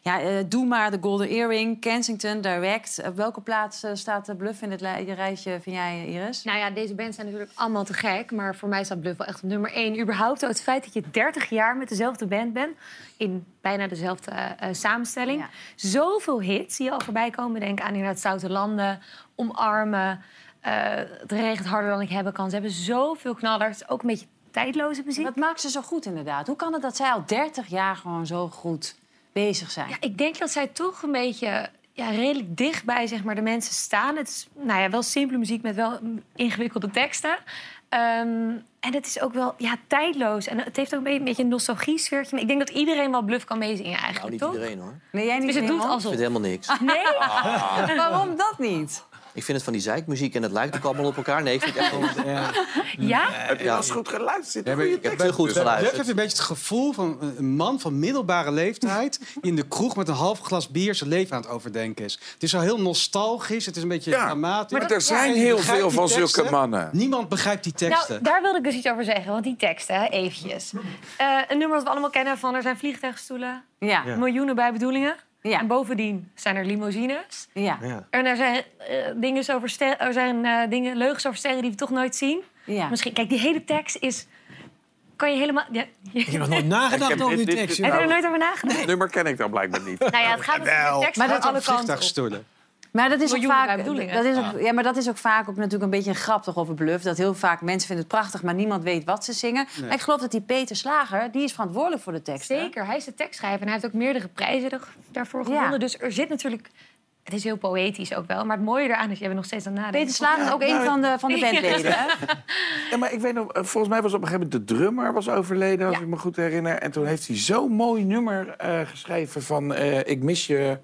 Ja, eh, doe maar de Golden Earring, Kensington, Direct. Op welke plaats eh, staat de bluff in het je rijtje, vind jij, Iris? Nou ja, deze bands zijn natuurlijk allemaal te gek. Maar voor mij staat Bluff wel echt op nummer één. Überhaupt het feit dat je 30 jaar met dezelfde band bent. In bijna dezelfde eh, samenstelling. Ja. Zoveel hits die al voorbij komen. Denk aan inderdaad Zoute Landen, Omarmen. het regent harder dan ik hebben kan. Ze hebben zoveel knallers. Ook een beetje tijdloze muziek. Wat maakt ze zo goed inderdaad? Hoe kan het dat zij al 30 jaar gewoon zo goed bezig zijn? Ja, ik denk dat zij toch een beetje ja, redelijk dicht bij zeg maar, de mensen staan. Het is nou ja, wel simpele muziek met wel ingewikkelde teksten. Ehm, en het is ook wel ja, tijdloos. En het heeft ook een beetje, een nostalgie-sfeertje. Maar ik denk dat iedereen wel bluff kan meezingen Nou, eigenlijk, niet toch? iedereen hoor. Nee, jij niet Dus het doet Raymond? Ik alsof... vind helemaal niks. Nee? Waarom dat niet? Ik vind het van die zeikmuziek en het lijkt ook allemaal op elkaar. Nee, ik vind het echt wel... Ja? Heb je wel eens goed geluisterd? Ja, Goeie ik heb heel goed geluisterd. heeft een beetje het gevoel van een man van middelbare leeftijd... die in de kroeg met een half glas bier zijn leven aan het overdenken is. Het is al heel nostalgisch, het is een beetje Ja, dramatisch. maar er zijn heel veel van zulke teksten. mannen. Niemand begrijpt die teksten. Nou, daar wilde ik dus iets over zeggen. Want die teksten, eventjes. Eh, een nummer dat we allemaal kennen van... er zijn vliegtuigstoelen, Ja. Ja. miljoenen bijbedoelingen. Ja. En bovendien zijn er limousines. Ja. Ja. En er zijn, eh, dingen over ster- er zijn eh, dingen, leugens over sterren die we toch nooit zien. Ja. Misschien, kijk, die hele tekst is... Kan je helemaal... Ja, Ik heb nog nooit nagedacht over die tekst. heb je er nooit over nagedacht? Het nummer ken ik dan blijkbaar niet. Nou ja, het gaat natuurlijk de tekst Maar maar dat alle kanten. Maar dat is, ook vaak, dat is ook, ja, maar dat is ook vaak ook natuurlijk een beetje een grap toch over bluff. Dat heel vaak mensen vinden het prachtig, maar niemand weet wat ze zingen. Maar ik geloof dat die Peter Slager, die is verantwoordelijk voor de tekst. Zeker, hij is de tekstschrijver en hij heeft ook meerdere prijzen er- daarvoor Ja. gewonnen. Dus er zit natuurlijk... Het is heel poëtisch ook wel, maar het mooie eraan is... je bent nog steeds aan het nadenken. Peter Slager is ook een van de, van de bandleden. Hè? Ja, maar ik weet nog, eh, volgens mij was op een gegeven moment de drummer was overleden, als Ja. ik me goed herinner. En toen heeft hij zo'n mooi nummer eh, geschreven van eh, ik mis je,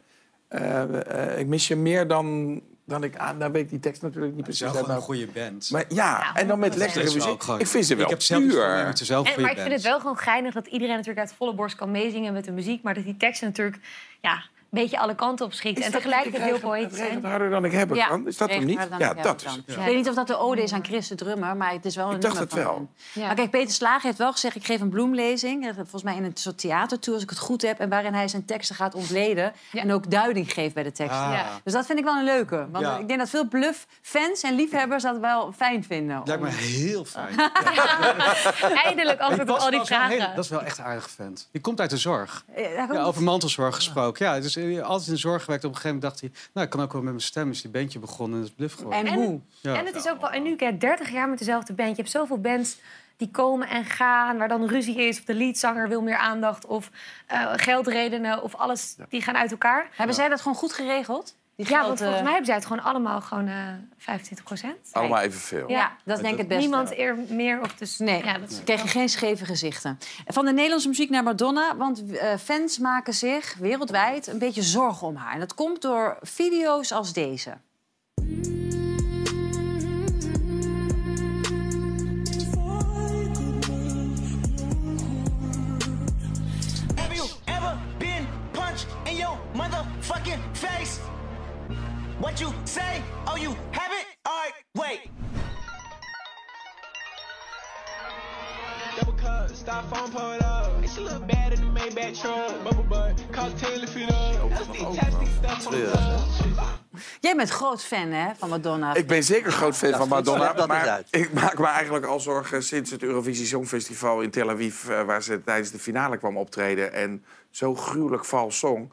ik mis je meer dan, dan ik aan. Dan weet ik die tekst natuurlijk niet Het is precies. wel een goede band. Maar ja, Ja, en dan met 100%. lekkere muziek. gewoon- Ik vind ze wel Ik heb zelf puur. maar het is wel een En, maar ik vind het wel gewoon geinig dat iedereen natuurlijk uit volle borst kan meezingen met de muziek. Maar dat die teksten natuurlijk ja, beetje alle kanten op schiet. Is En tegelijkertijd heel poëtisch Het regent harder dan ik hebben Ja, kan. Is dat hem niet? Ja, ik heb dat is. Ik weet niet of dat de ode is aan Chris de drummer, maar het is wel een Ik dacht het wel. Ja. Maar kijk, Peter Slager heeft wel gezegd... ik geef een bloemlezing, eh, volgens mij in een soort theatertour... als ik het goed heb, en waarin hij zijn teksten gaat ontleden... Ja. en ook duiding geeft bij de teksten. Ah. Ja. Dus dat vind ik wel een leuke. Want Ja. ik denk dat veel bluff-fans en liefhebbers dat wel fijn vinden. Lijkt me heel fijn. Eindelijk antwoord op al die vragen. hele- dat is wel echt een aardige vent. Die komt uit de zorg. Eh, over mantelzorg gesproken. Ja, dus eh, altijd in de zorg gewerkt. Op een gegeven moment dacht hij... nou, ik kan ook wel met mijn stem. Is die bandje begonnen en dat is bluff geworden. En En- hoe? Ja. En het is ook wel uniek, hè? 30 jaar met dezelfde band. Je hebt zoveel bands die komen en gaan, waar dan ruzie is... of de leadzanger wil meer aandacht, of eh, geldredenen... of alles, die gaan uit elkaar. Hebben zij dat gewoon goed geregeld? Die Ja, geld, want volgens mij hebben zij het gewoon allemaal gewoon eh 25 procent. Allemaal evenveel. Ja, dat is denk ik het beste. Niemand eer meer of dus... Nee, Ja, dat je geen scheve gezichten. Van de Nederlandse muziek naar Madonna. Want eh, fans maken zich wereldwijd een beetje zorgen om haar. En dat komt door video's als deze. You say? Oh, you haven't? Alright, wait. Double cup, styrofoam pulled up. She look bad in the Maybach truck. Bubble butt, cocktail if it the Treurig. Jij bent groot fan hè, van Madonna. Ik ben zeker groot fan Ja, van Madonna. dat maar uit. ik maak me eigenlijk al zorgen sinds het Eurovisie Songfestival in Tel Aviv... eh, waar ze tijdens de finale kwam optreden en zo gruwelijk vals zong.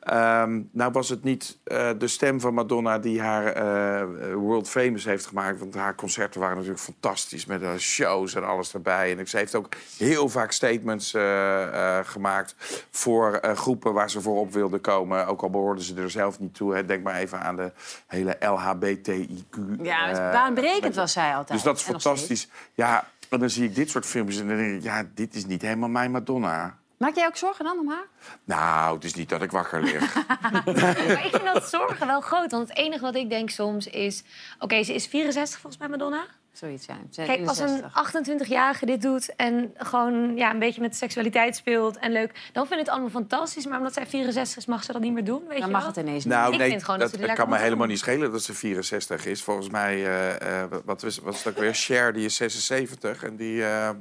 Ehm, nou was het niet eh, de stem van Madonna die haar eh, world famous heeft gemaakt. Want haar concerten waren natuurlijk fantastisch met de shows en alles erbij. En ze heeft ook heel vaak statements eh, eh, gemaakt voor eh, groepen waar ze voor op wilde komen. Ook al behoorden ze er zelf niet toe. Hè. Denk maar even aan de hele LHBTIQ. ja, eh, baanbrekend was zij altijd. dus dat is En fantastisch. Ja, en dan zie ik dit soort filmpjes en dan denk ik... ja, dit is niet helemaal mijn Madonna. Maak jij ook zorgen dan om haar? Nou, het is niet dat ik wakker lig. Maar ik vind dat zorgen wel groot. Want het enige wat ik denk soms is... Oké, ze is 64 volgens mij, Madonna. Zoiets zijn Kijk, als een 60. 28-jarige dit doet en gewoon ja, een beetje met seksualiteit speelt en leuk, dan vind ik het allemaal fantastisch. Maar omdat zij 64 is, mag ze dat niet meer doen. Weet Dan je mag wel? het ineens Nou, ik nee, vind gewoon dat, dat, er kan me helemaal doen. niet schelen dat ze 64 is. Volgens mij, eh, eh, wat, was, wat is het ook weer? Cher, die is 76. En die, eh, eh,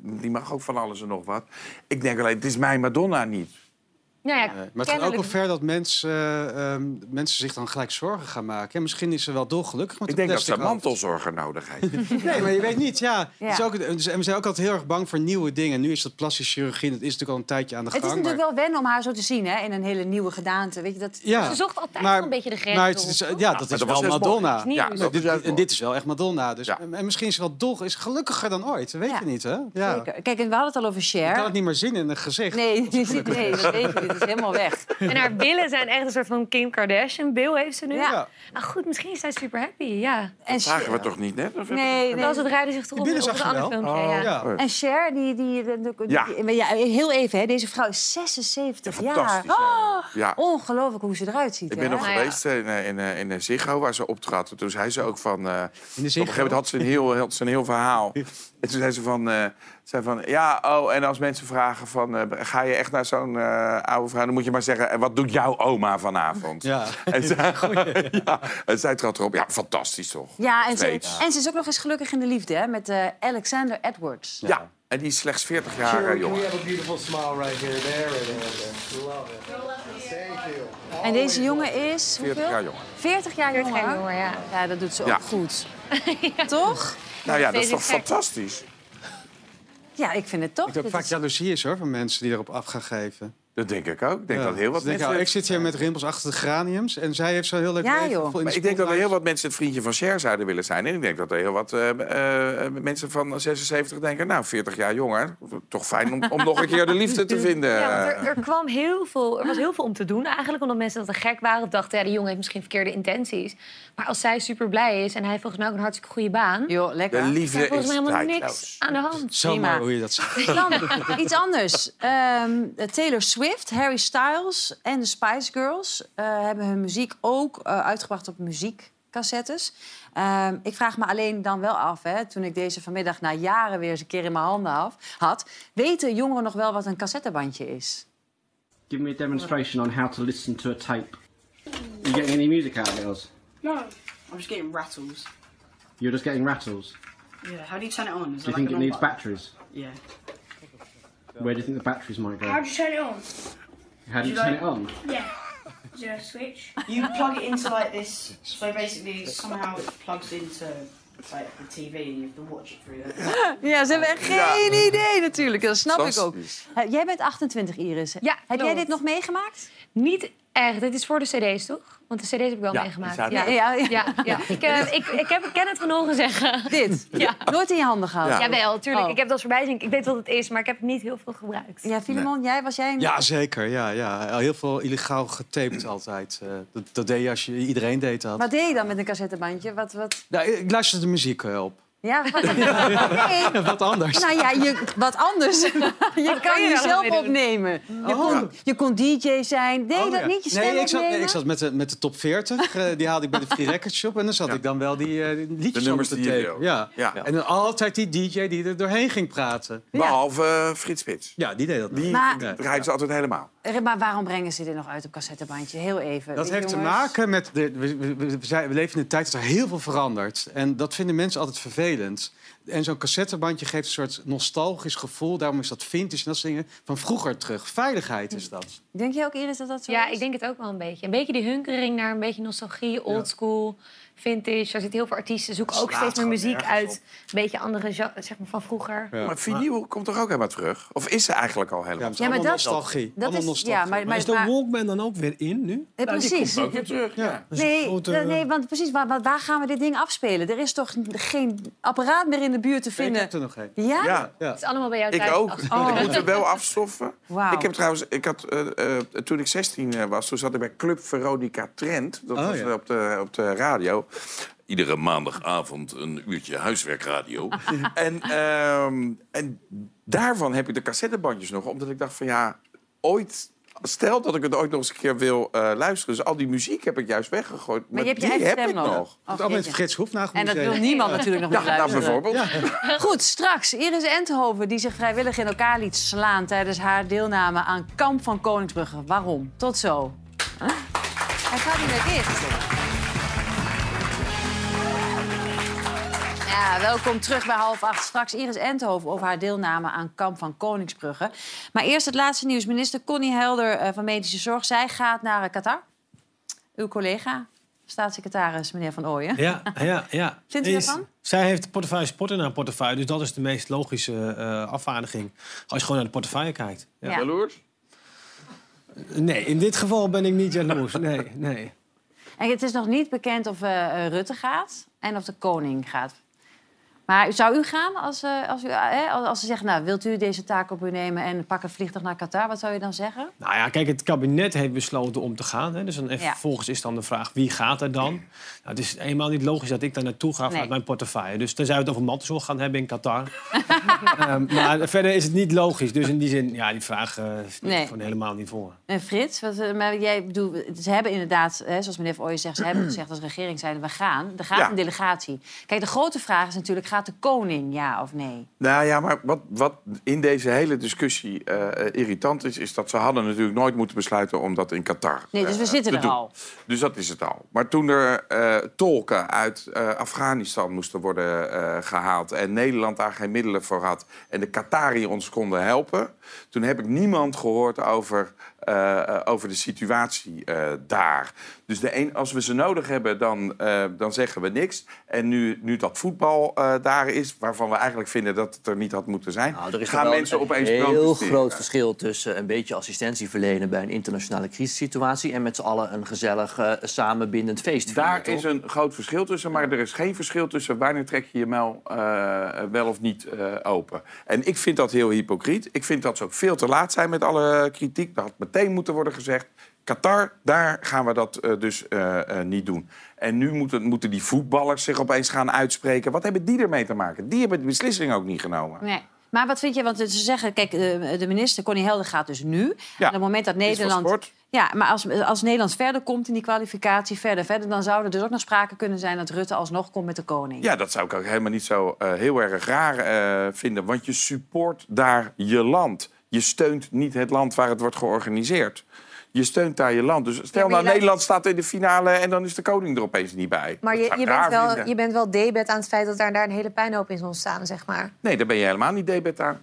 die mag ook van alles en nog wat. Ik denk alleen, het is mijn Madonna niet. Nou ja, Nee, maar het gaat ook wel ver dat mensen, eh, ehm, mensen zich dan gelijk zorgen gaan maken. Ja, misschien is ze wel dolgelukkig met Ik denk dat ze mantelzorger nodig heeft. Nee, maar je weet niet. Ja. Ja. Het is ook, en we zijn ook altijd heel erg bang voor nieuwe dingen. Nu is dat plastische chirurgie, dat is natuurlijk al een tijdje aan de Het gang. is natuurlijk maar- wel wennen om haar zo te zien, hè? In een hele nieuwe gedaante. Weet je, dat... Ja, Ze zocht altijd maar- wel een beetje de grens maar het is, ja, dat is dat wel. Madonna. Ja, dat het. juist En dit is wel echt Madonna. Dus, Ja. En misschien is ze wel dol, is gelukkiger dan ooit. Dat weet Ja. je niet, hè? Ja. Zeker. Kijk, en we hadden het al over Cher. kan het niet meer zien in een gezicht. Nee, je ziet, nee, dat weet je. Dit is helemaal weg. En haar billen zijn echt een soort van Kim Kardashian-bil heeft ze nu. Ja. Maar goed, misschien is zij super happy, ja. En Vragen Cher, we toch niet net? Of nee, nee. Dat het rijden zich erop billen op een je ander wel. filmpje. Oh, ja. Ja. En Cher, die, die, die, die- Ja. die- ja, heel even, hè, deze vrouw is 76 Ja, jaar. Oh, Ja. ongelooflijk hoe ze eruit ziet. Ik ben hè? nog Nou ja. geweest in, eh, in, eh, in eh, Ziggo, waar ze optrad. En Toen zei ze ook van... eh, In de Op een gegeven moment had ze een heel, had ze een heel verhaal. En toen zei ze van, eh, zei van... Ja, oh, en als mensen vragen van... eh, ga je echt naar zo'n eh, oude vrouw? Dan moet je maar zeggen... En wat doet jouw oma vanavond? Ja. En, zij, ja, en zij trad erop. Ja, fantastisch toch? Ja, en ze, en ze is ook nog eens gelukkig in de liefde, hè, met eh, Alexander Edwards. Ja. en die is slechts 40 jaar eh, jong. have a beautiful smile right here, there, and there. Love it. Thank you. En deze jongen is 40 hoeveel? jaar jonger. 40 jaar 40 jonger. jaar jonger, ja. Ja, dat doet ze ook Ja. goed. Toch? Nou ja, dat is toch fantastisch? Ja, ik vind het toch. Ik heb vaak is- jaloezie is hoor, van mensen die erop af gaan geven. Dat denk ik ook. Ik denk Ja. dat heel wat denken, mensen... oh, ik zit hier met rimpels achter de graniums en zij heeft zo'n heel leuk Ja, joh. Maar de ik denk dat er heel wat mensen het vriendje van Cher zouden willen zijn. En ik denk dat er heel wat eh, eh, mensen van 76 denken... nou, 40 jaar jonger, toch fijn om, om nog een keer de liefde te vinden. Ja, er, er, kwam heel veel, er was heel veel om te doen eigenlijk. Omdat mensen dat te gek waren. Of dachten, ja, die jongen heeft misschien verkeerde intenties. Maar als zij super blij is en hij heeft volgens mij ook een hartstikke goede baan... Joh, De lekker. liefde is er volgens mij helemaal niks aan de hand. Zo Prima. mooi hoe je dat zegt. Dan iets anders. Ehm, Taylor Swift, Harry Styles en de Spice Girls eh, hebben hun muziek ook eh, uitgebracht op muziekcassettes. Ehm, ik vraag me alleen dan wel af, hè, toen ik deze vanmiddag na jaren weer eens een keer in mijn handen af- had, weten jongeren nog wel wat een cassettebandje is? Give me a demonstration on how to listen to a tape. You getting any music out of it, Oz? No, I'm just getting rattles. You're just getting rattles. Yeah, how do you turn it on? Is Do you think it needs button? batteries? Yeah. Where do you think the batteries might go? How do you turn it on? How do you Do you turn like- it on? Yeah. Is there a switch? You plug it into like this. So basically, somehow it plugs into like the TV, and you have to watch it through that. Ja, ze hebben geen idee natuurlijk. Dat snap ik ook. Jij bent 28, Iris. Ja, Heb jij klopt. dit nog meegemaakt? Niet echt. Dit is voor de cd's, toch? Want de cd's heb ik wel Ja, meegemaakt. Ja, ja, ja. ja, Ik, eh, ik, ik, heb, ik ken het van horen zeggen. Dit? Ja. Nooit in je handen gehad? Ja. Jawel, tuurlijk. Oh. Ik heb dat voorbij zien. Ik weet wat het is, maar ik heb het niet heel veel gebruikt. Ja, Filemon, jij, was jij... een- Ja, zeker. Ja, ja. Heel veel illegaal getaped altijd. Eh, dat, dat deed je als je... Iedereen deed dat. Wat deed je dan met een cassettebandje? Wat, wat... Nou, ik luisterde de muziek eh, op. Ja, wat... nee. Wat anders. Nou ja, je, wat anders. je kan je jezelf opnemen. Je, Oh. kon, je kon DJ zijn. Deed je Oh, dat ja. niet? Je stem nee, ik zat, nee, ik zat met de, met de top 40. eh, die haalde ik bij de Free Record Shop. En dan zat ik dan wel die, eh, die liedjes De nummers. Ja. Ja. En dan altijd die DJ die er doorheen ging praten. Behalve eh, Frits Spits. Ja, die deed dat. Die Maar- draaien ze altijd helemaal. Eh, Maar waarom brengen ze dit nog uit op cassettebandje? Heel even. Dat heeft te maken met... De, we, we, we, zijn- we leven in een tijd dat er heel veel verandert. En dat vinden mensen altijd vervelend. En zo'n cassettebandje geeft een soort nostalgisch gevoel. Daarom is dat vintage en dat soort dingen van vroeger terug. Veiligheid is dat. Denk je ook, Iris, dat dat zo Ja, is? ik denk het ook wel een beetje. Een beetje die hunkering naar een beetje nostalgie, oldschool, vintage. Er zitten heel veel artiesten, zoeken ook steeds meer muziek uit. Een beetje andere, zeg maar, van vroeger. Maar vinyl komt toch ook helemaal terug? Of is ze eigenlijk al helemaal Ja, Ja, maar dat, nostalgie. dat is... nostalgie. Ja, maar, Maar maar, is de maar- Walkman dan ook weer in nu? Eh, precies. ook weer terug. Ja. Nee, grote- nee, want precies, waar, waar- gaan we dit ding afspelen? Er is toch geen apparaat meer in de buurt te Ik vinden? heb er nog een. Ja? Ja. Ja. Het is allemaal bij jou Ik thuis ook. afgesproken. Ik moet er wel afstoffen. Ik heb trouwens, ik had, eh, eh, toen ik 16 eh, was, toen zat ik bij Club Veronica Trent. Dat Oh, was ja. op, de, op de radio. Iedere maandagavond een uurtje huiswerkradio. en, ehm, en daarvan heb ik de cassettebandjes nog, omdat ik dacht van ja, ooit stel dat ik het ooit nog eens een keer wil eh, luisteren. Dus al die muziek heb ik juist weggegooid. Maar je hebt je die heb ik nog. nog. Oh, Het allemaal. Frits Hoefnagel En dat wil niemand natuurlijk nog Ja, nou bijvoorbeeld. Goed, straks Iris Enthoven die zich vrijwillig in elkaar liet slaan... tijdens haar deelname aan Kamp van Koningsbrugge. Waarom? Tot zo. Huh? Hij gaat niet meer dicht. Ja, welkom terug bij half acht. Straks Iris Enthoven over haar deelname aan Kamp van Koningsbrugge. Maar eerst het laatste nieuws. Minister Connie Helder eh, van Medische Zorg. Zij gaat naar eh, Qatar. Uw collega, staatssecretaris meneer Van Ooyen. Ja, ja, ja. Vindt u daarvan? Zij heeft portefeuille sport in haar portefeuille. Dus dat is de meest logische eh, afvaardiging. Als je gewoon naar de portefeuille kijkt. Ja. Ja. Jaloers? Nee, in dit geval ben ik niet jaloers. Nee, nee. En het is nog niet bekend of Rutte gaat en of de koning gaat. Maar zou u gaan als, eh, als, u, eh, hè, als ze zeggen... nou, wilt u deze taak op u nemen en pak een vliegtuig naar Qatar? Wat zou je dan zeggen? Nou ja, kijk, het kabinet heeft besloten om te gaan. Hè. Dus dan even, Ja. vervolgens is dan de vraag, wie gaat er dan? Nou, het is eenmaal niet logisch dat ik daar naartoe ga vanuit Nee. mijn portefeuille. Dus tenzij we het over mantelzorg gaan hebben in Qatar. Ehm, maar verder is het niet logisch. Dus in die zin, ja, die vraag Nee. gewoon helemaal niet voor. En Frits, wat, maar jij bedoel, ze hebben inderdaad, hè, zoals meneer Van Ooyen zegt... ze hebben gezegd als regering zijn we gaan. Er gaat Ja. een delegatie. Kijk, de grote vraag is natuurlijk, gaat de koning ja of nee? Nou ja, maar wat, wat in deze hele discussie eh, irritant is... is dat ze hadden natuurlijk nooit moeten besluiten om dat in Qatar Nee, dus we eh, zitten te er doen. al. Dus dat is het al. Maar toen er eh, tolken uit Afghanistan moesten worden eh, gehaald... en Nederland daar geen middelen voor had... en de Qatari ons konden helpen... toen heb ik niemand gehoord over, eh, eh, over de situatie eh, daar. Dus de een, als we ze nodig hebben, dan, dan zeggen we niks. En nu, nu dat voetbal daar is, waarvan we eigenlijk vinden dat het er niet had moeten zijn... Nou, er is gaan mensen een opeens heel groot verschil tussen een beetje assistentie verlenen bij een internationale crisissituatie en met z'n allen een gezellig samenbindend feest Daar is een groot verschil tussen, maar er is geen verschil tussen wanneer trek je je eh, wel of niet open. En ik vind dat heel hypocriet. Ik vind dat ze ook veel te laat zijn met alle kritiek. Dat had meteen moeten worden gezegd. Qatar, daar gaan we dat eh, dus eh, eh, niet doen. En nu moeten, moeten die voetballers zich opeens gaan uitspreken. Wat hebben die ermee te maken? Die hebben de beslissing ook niet genomen. Nee. Maar wat vind je, want ze zeggen, kijk, de, minister Connie Helder gaat dus nu. En op het moment dat Nederland... Ja, maar als, als Nederland verder komt in die kwalificatie, verder, verder... dan zou er dus ook nog sprake kunnen zijn dat Rutte alsnog komt met de koning. Ja, dat zou ik ook helemaal niet zo heel erg raar vinden. Want je support daar je land. Je steunt niet het land waar het wordt georganiseerd. Je steunt daar je land. Dus stel maar je nou, laat- Nederland staat in de finale en dan is de koning er opeens niet bij. Maar je, je, bent wel, vinden. je bent wel debet aan het feit dat daar, daar een hele puinhoop is ontstaan, zeg maar. Nee, daar ben je helemaal niet debet aan.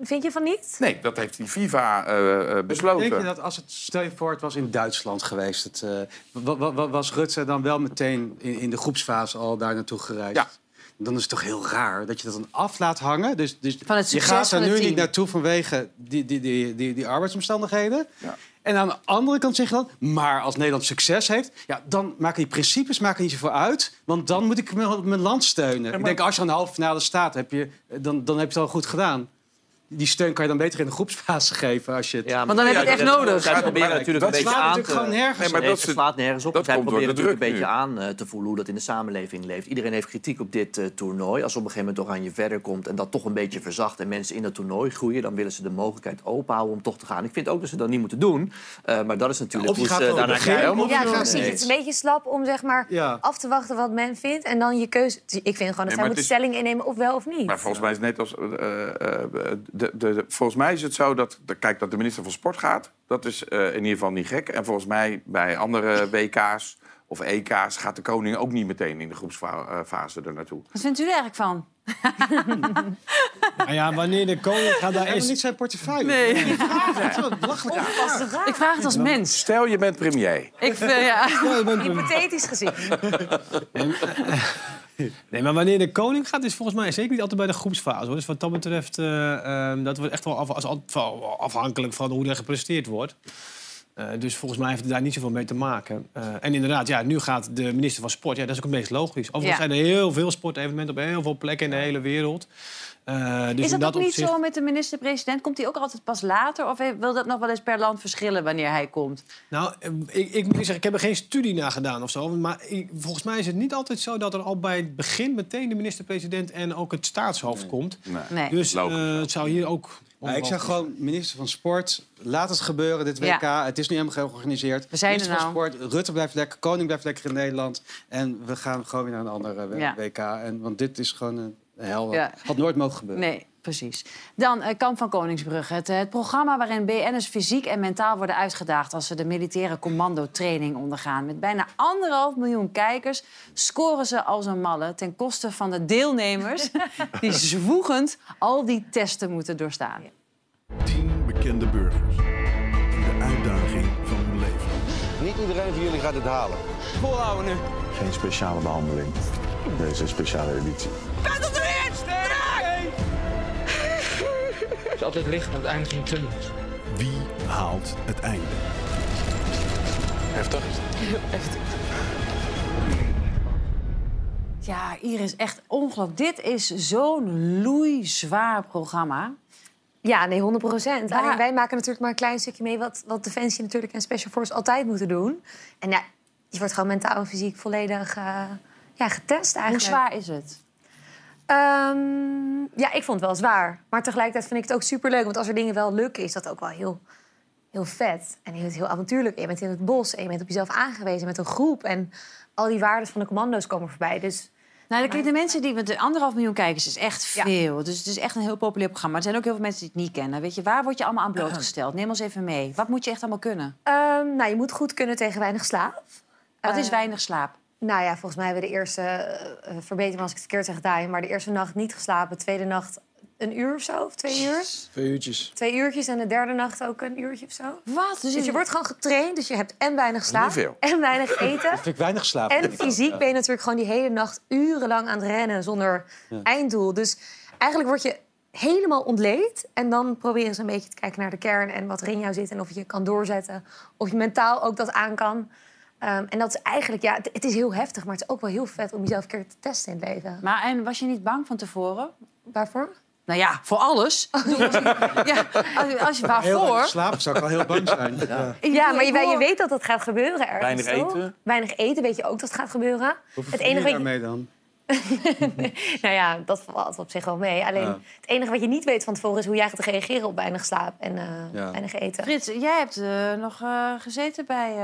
Vind je van niet? Nee, dat heeft die FIFA eh, eh, besloten. Denk je dat als het, stel je voor, het was in Duitsland geweest... Het, eh, wa- wa- wa- was Rutte dan wel meteen in, in de groepsfase al daar naartoe gereisd? Ja. Dan is het toch heel raar dat je dat dan af laat hangen. Dus, dus Van het je gaat er het nu team. niet naartoe vanwege die, die, die, die, die arbeidsomstandigheden. Ja. En aan de andere kant zeg je dan, maar als Nederland succes heeft... Ja, dan maken die principes maken niet zoveel uit. Want dan moet ik mijn, mijn land steunen. Ik denk, als je aan de halve finale staat, heb je, dan, dan heb je het al goed gedaan. Die steun kan je dan beter in de groepsfase geven. Als je het... Ja, Want dan heb je het echt nodig. Zij proberen Maar natuurlijk dat een beetje slaat aan natuurlijk te... gewoon nergens Nee, maar dat slaat nergens op. dat Zij komt door proberen de natuurlijk een beetje aan eh, te voelen hoe dat in de samenleving leeft. Iedereen heeft kritiek op dit eh, toernooi. Als op een gegeven moment Oranje verder komt en dat toch een beetje verzacht en mensen in dat toernooi groeien, dan willen ze de mogelijkheid openhouden om toch te gaan. Ik vind ook dat ze dat niet moeten doen. Eh, maar dat is natuurlijk hoe ze beginnen, kijken. Ja, precies. Het is een beetje slap om zeg maar Ja. af te wachten wat men vindt en dan je keuze. Ik vind gewoon dat maar zij het moet is- stelling innemen of wel of niet. Maar volgens mij is het net als. De, volgens mij is het zo dat. de- Kijk, dat de minister van Sport gaat. Dat is eh, in ieder geval niet gek. En volgens mij bij andere WK's of EK's gaat de koning ook niet meteen in de groepsfase er naartoe. Wat vindt u er eigenlijk van? Nou ja, wanneer de koning gaat daar is... niet zijn portefeuille. Nee. Dat is wel belachelijk. Ik vraag het als mens. Stel, je bent premier. Ik, vind, ja. Ja, je bent- Hypothetisch gezien. Nee, maar wanneer de koning gaat, is volgens mij zeker niet altijd bij de groepsfase. Hoor. Dus wat dat betreft, eh, ehm, dat wordt echt wel af, als- afhankelijk van hoe er gepresteerd wordt. Eh, dus volgens mij heeft het daar niet zoveel mee te maken. Eh, en inderdaad, ja, nu gaat de minister van Sport. Ja, dat is ook het meest logisch. Overigens Ja. zijn er heel veel sportevenementen op heel veel plekken in de hele wereld. Eh, dus is dat ook niet opzicht- zo met de minister-president? Komt hij ook altijd pas later? Of wil dat nog wel eens per land verschillen wanneer hij komt? Nou, eh, ik, ik moet zeggen, ik heb er geen studie naar gedaan of zo. Maar ik- volgens mij is het niet altijd zo dat er al bij het begin meteen de minister-president en ook het staatshoofd komt. Nee. Nee. Dus eh, het zou hier ook Ja, ik zeg gewoon, minister van Sport, laat het gebeuren, dit WK. Ja. Het is nu helemaal georganiseerd. We zijn er minister van nou. Sport, Rutte blijft lekker, Koning blijft lekker in Nederland. En we gaan gewoon weer naar een andere Ja. WK. En, want dit is gewoon een hel. Ja. Had nooit mogen gebeuren. Nee, precies. Dan eh, Kamp van Koningsbrugge. Het, eh, het programma waarin BN'ers fysiek en mentaal worden uitgedaagd... als ze de militaire commandotraining ondergaan. Met bijna anderhalf miljoen kijkers scoren ze als een malle... ten koste van de deelnemers die zwoegend al die testen moeten doorstaan. Tien bekende burgers. De uitdaging van hun leven. Niet iedereen van jullie gaat het halen. Volhouden nu. Geen speciale behandeling. Deze speciale editie. Gaat Het is altijd licht aan het einde van de tunnel. Wie haalt het einde? Heftig. Heftig. Ja, Iris, echt ongelooflijk. Dit is zo'n loeizwaar programma. Ja, nee, 100 procent. Alleen wij maken natuurlijk maar een klein stukje mee... wat, wat Defensie natuurlijk en Special Force altijd moeten doen. En ja, je wordt gewoon mentaal en fysiek volledig eh, ja, getest eigenlijk. Hoe zwaar is het? Ehm, ja, ik vond het wel zwaar. Maar tegelijkertijd vind ik het ook superleuk. Want als er dingen wel lukken, is dat ook wel heel, heel vet. En heel, heel avontuurlijk. Je bent in het bos en je bent op jezelf aangewezen met een groep. En al die waarden van de commando's komen voorbij. Dus Nou, de, de mensen die... De anderhalf miljoen kijkers is echt veel. Dus het is echt een heel populair programma. Maar er zijn ook heel veel mensen die het niet kennen. Weet je, waar word je allemaal aan blootgesteld? Neem ons even mee. Wat moet je echt allemaal kunnen? Ehm, nou, je moet goed kunnen tegen weinig slaap. Wat is Eh, weinig slaap? Nou ja, volgens mij hebben we de eerste... verbeter me als ik het verkeerd zeg, Daaien... maar de eerste nacht niet geslapen. Tweede nacht een uur of zo, of twee uur. Twee uurtjes. Twee uurtjes en de derde nacht ook een uurtje of zo. Wat? Dus, je wordt gewoon getraind. Dus je hebt en weinig slaap en weinig eten. Dat vind ik weinig slaap. En fysiek ben je natuurlijk gewoon die hele nacht urenlang aan het rennen zonder Ja. einddoel. Dus eigenlijk word je helemaal ontleed. En dan proberen ze een beetje te kijken naar de kern en wat er in jou zit. En of je kan doorzetten. Of je mentaal ook dat aan kan. Ehm, en dat is eigenlijk, ja, het, het is heel heftig, maar het is ook wel heel vet om jezelf een keer te testen in het leven. Maar en was je niet bang van tevoren? Waarvoor? Nou ja, voor alles. Ja, als, als je Heel waarvoor? weinig slapen zou ik wel heel bang zijn. Ja. Ja, maar je, je weet dat dat gaat gebeuren ergens, Weinig toch? eten? Weinig eten, weet je ook dat het gaat gebeuren. Hoeveel het enige wat je, daarmee dan? nou ja, dat valt op zich wel mee. Alleen Ja. het enige wat je niet weet van tevoren is hoe jij gaat reageren op weinig slaap en eh, Ja. weinig eten. Frits, jij hebt eh, nog eh, gezeten bij...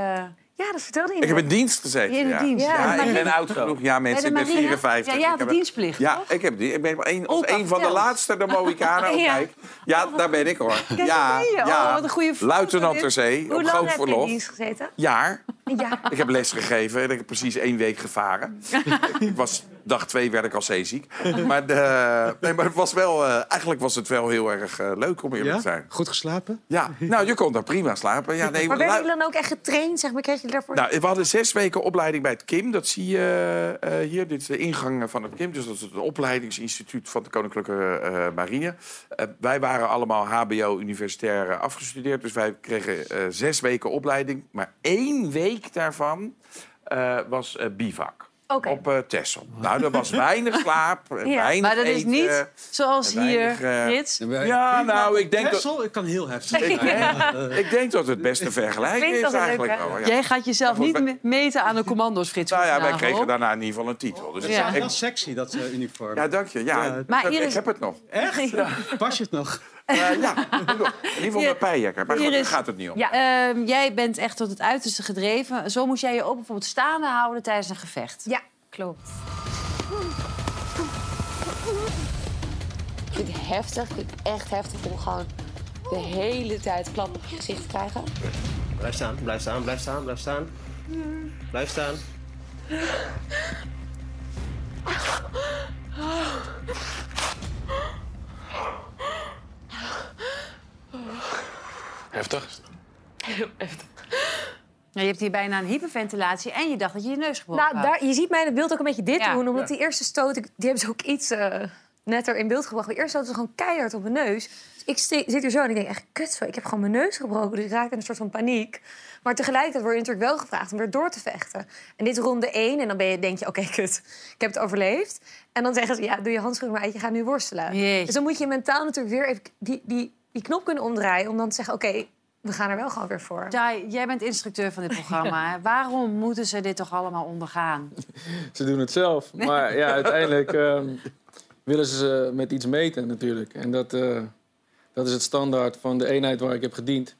Ja, dat vertelde je Ik heb in dienst gezeten. Je in ja. dienst, Ja, ja. Ik ben oud genoeg. Ja, mensen, ik ben de marine? 54. Ja, Ik de heb- dienstplicht, Ja, ik heb die. Ik ben een, als Opa, een van de laatste de Mohikanen. Oh, Ja. kijk. Ja, daar ben ik hoor. Kijk, ja, je. ja. Oh, wat een goede Luitenant ter zee, Hoe op lang groot heb je in dienst gezeten? Jaar. Ja. Ik heb les gegeven en ik heb precies één week gevaren. ik was, dag twee werd ik al zeeziek. Maar, de, nee, maar het was wel, eh, eigenlijk was het wel heel erg eh, leuk om eerlijk Ja? te zijn. Goed geslapen? Ja, nou, je kon daar prima slapen. Ja, nee, maar werden jullie dan ook echt getraind? Zeg maar, kreeg je daarvoor? nou, we hadden zes weken opleiding bij het KIM. Dat zie je eh, hier. Dit is de ingang van het KIM. Dus dat is het opleidingsinstituut van de Koninklijke eh, Marine. Eh, wij waren allemaal HBO-universitair afgestudeerd. Dus wij kregen eh, zes weken opleiding. Maar één week daarvan eh, was eh, bivak. Oké. Op eh Texel. Nou, er was weinig slaap, Ja, weinig maar dat is eten, niet zoals hier, weinig, eh, Frits. Ja, nou, ik denk dat... Texel, ik kan heel heftig Ik, zijn. ik denk dat het beste vergelijking Klinkt is leuk, eigenlijk wel. ja. Jij gaat jezelf goed, niet wij- meten aan de commando's, Frits. Nou ja, wij kregen daarna in ieder geval een titel. Dus Het ik- is sexy, dat eh, uniform. ja, dank je. Ja, Ja. Maar dat- Iris- ik heb het nog. Echt? Pas je het nog? Eh, ja, in ieder geval mijn pijjekker. Maar goed, daar gaat het niet om. ehm, jij bent echt tot het uiterste gedreven. Zo moest jij je ook bijvoorbeeld staande houden tijdens een gevecht. Ja, klopt. Ik vind het heftig. Ik vind het echt heftig om gewoon de hele tijd klap op je gezicht te krijgen. Blijf staan, blijf staan, blijf staan, blijf staan. Blijf staan. Heftig? Heel heftig. Ja, je hebt hier bijna een hyperventilatie en je dacht dat je je neus gebroken Nou, had. daar, je ziet mij in het beeld ook een beetje dit Ja. doen. Omdat Ja. die eerste stoot, ik- die hebben ze ook iets eh, netter in beeld gebracht. De eerste stoot is gewoon keihard op mijn neus. Dus ik zit hier zo en ik denk echt, kut, zo, ik heb gewoon mijn neus gebroken. Dus ik raakte in een soort van paniek. Maar tegelijkertijd word je natuurlijk wel gevraagd om weer door te vechten. En dit is ronde één en dan ben je, denk je, oké, kut, ik heb het overleefd. En dan zeggen ze, ja, doe je handschoen maar uit, je gaat nu worstelen. Jeetje. Dus dan moet je mentaal natuurlijk weer even die, die, die knop kunnen omdraaien... om dan te zeggen, oké, we gaan er wel gewoon weer voor. Jai, jij bent instructeur van dit programma. hè. Waarom moeten ze dit toch allemaal ondergaan? Ze doen het zelf. Maar ja, uiteindelijk ehm, willen ze ze met iets meten natuurlijk. En dat, eh, dat Dat is het standaard van de eenheid waar ik heb gediend.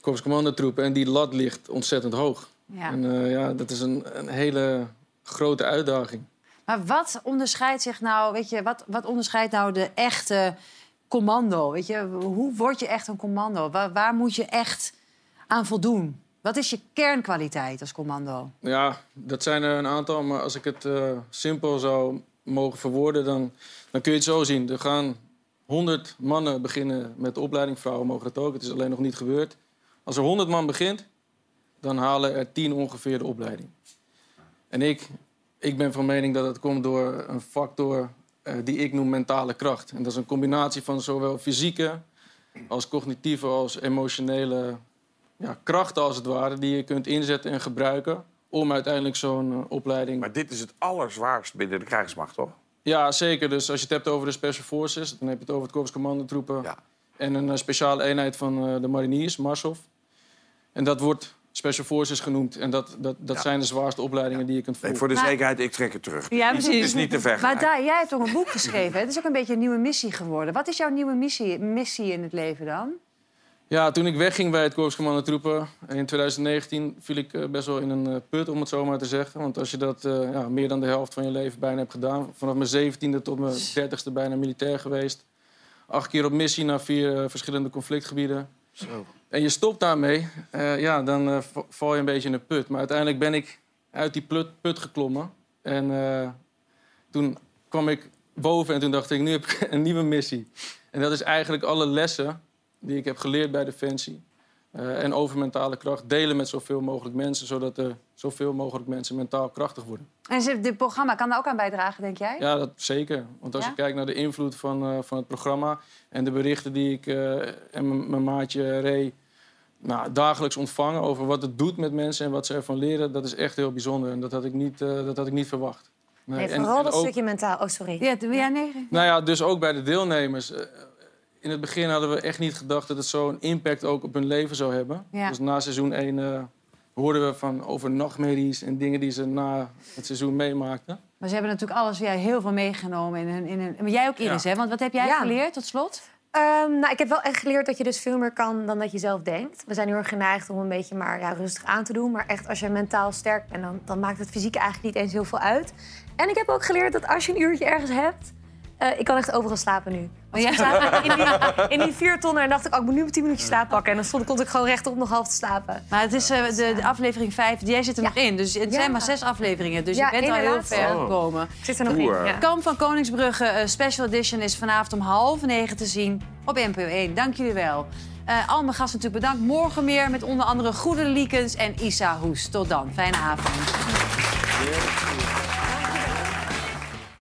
Korpscommandotroepen. En die lat ligt ontzettend hoog. Ja. En eh, ja, dat is een, een hele grote uitdaging. Maar wat onderscheidt zich nou, weet je, wat, wat onderscheidt nou de echte commando? Weet je, hoe word je echt een commando? Waar, waar moet je echt aan voldoen? Wat is je kernkwaliteit als commando? Ja, dat zijn er een aantal. Maar als ik het eh, simpel zou mogen verwoorden, dan, dan kun je het zo zien. Er gaan 100 mannen beginnen met de opleiding. Vrouwen mogen dat ook. Het is alleen nog niet gebeurd. Als er 100 man begint, dan halen er 10 ongeveer de opleiding. En ik, ik ben van mening dat het komt door een factor eh, die ik noem mentale kracht. En dat is een combinatie van zowel fysieke als cognitieve als emotionele ja, krachten als het ware... die je kunt inzetten en gebruiken om uiteindelijk zo'n eh, opleiding... Maar dit is het allerzwaarst binnen de krijgsmacht, toch? Ja, zeker. Dus als je het hebt over de Special Forces... dan heb je het over het Korps Commandotroepen... en een eh, speciale eenheid van eh, de mariniers, Marshof. En dat wordt Special Forces genoemd. En dat, dat, dat zijn de zwaarste opleidingen die je kunt volgen. voor de Maar- zekerheid, ik trek het terug. Ja, Het is- Het is niet te Maar vergelijken. daar, jij hebt toch een boek geschreven? hè? Het is ook een beetje een nieuwe missie geworden. Wat is jouw nieuwe missie, missie in het leven dan? Ja, toen ik wegging bij het Korps Commandotroepen in 2019... viel ik eh, best wel in een eh, put, om het zo maar te zeggen. Want als je dat eh, ja, meer dan de helft van je leven bijna hebt gedaan... vanaf mijn 17e tot mijn 30e bijna militair geweest... acht keer op missie naar vier verschillende conflictgebieden... Zo. En je stopt daarmee, ja, dan va- val je een beetje in een put. Maar uiteindelijk ben ik uit die put, put geklommen. En toen kwam ik boven en toen dacht ik, nu heb ik een nieuwe missie. En dat is eigenlijk alle lessen die ik heb geleerd bij Defensie... eh, en over mentale kracht delen met zoveel mogelijk mensen... zodat er zoveel mogelijk mensen mentaal krachtig worden. En ze- dit programma kan daar ook aan bijdragen, denk jij? Ja, dat zeker. Want als Ja? je kijkt naar de invloed van, eh, van het programma... en de berichten die ik eh, en mijn- maatje Ray nou, dagelijks ontvangen... over wat het doet met mensen en wat ze ervan leren... dat is echt heel bijzonder. En dat had ik niet, eh, dat had ik niet verwacht. Nee, Nee, en- vooral en dat ook- stukje mentaal. Oh, sorry. Ja, ja nee. Nou ja, dus ook bij de deelnemers. In het begin hadden we echt niet gedacht dat het zo'n impact ook op hun leven zou hebben. Ja. Dus na seizoen 1 eh, hoorden we van over nachtmerries en dingen die ze na het seizoen meemaakten. Maar ze hebben natuurlijk alles ja, heel veel meegenomen in hun... In hun maar jij ook, Iris, Ja. hè? Want wat heb jij Ja. geleerd tot slot? Ehm, nou, ik heb wel echt geleerd dat je dus veel meer kan dan dat je zelf denkt. We zijn heel erg geneigd om een beetje maar ja, rustig aan te doen. Maar echt, als je mentaal sterk bent, dan, dan maakt het fysiek eigenlijk niet eens heel veel uit. En ik heb ook geleerd dat als je een uurtje ergens hebt... eh, ik kan echt overal slapen nu. Want ja? ik slaap in, die, in die vier tonnen en dacht ik, oh, ik moet nu tien minuutjes slaap pakken. En dan stond, kon ik gewoon rechtop nog half te slapen. Maar het is eh, de, de aflevering 5, jij zit er nog in. Dus het Ja. zijn maar zes afleveringen. Dus Ja, je bent al heel ver Oh. gekomen. Ik zit er nog in, ja. Kamp van Koningsbrugge eh, Special Edition is vanavond om half negen te zien op NPO 1. Dank jullie wel. Eh al mijn gasten natuurlijk bedankt. Morgen meer met onder andere Goede Liekens en Isa Hoes. Tot dan. Fijne avond.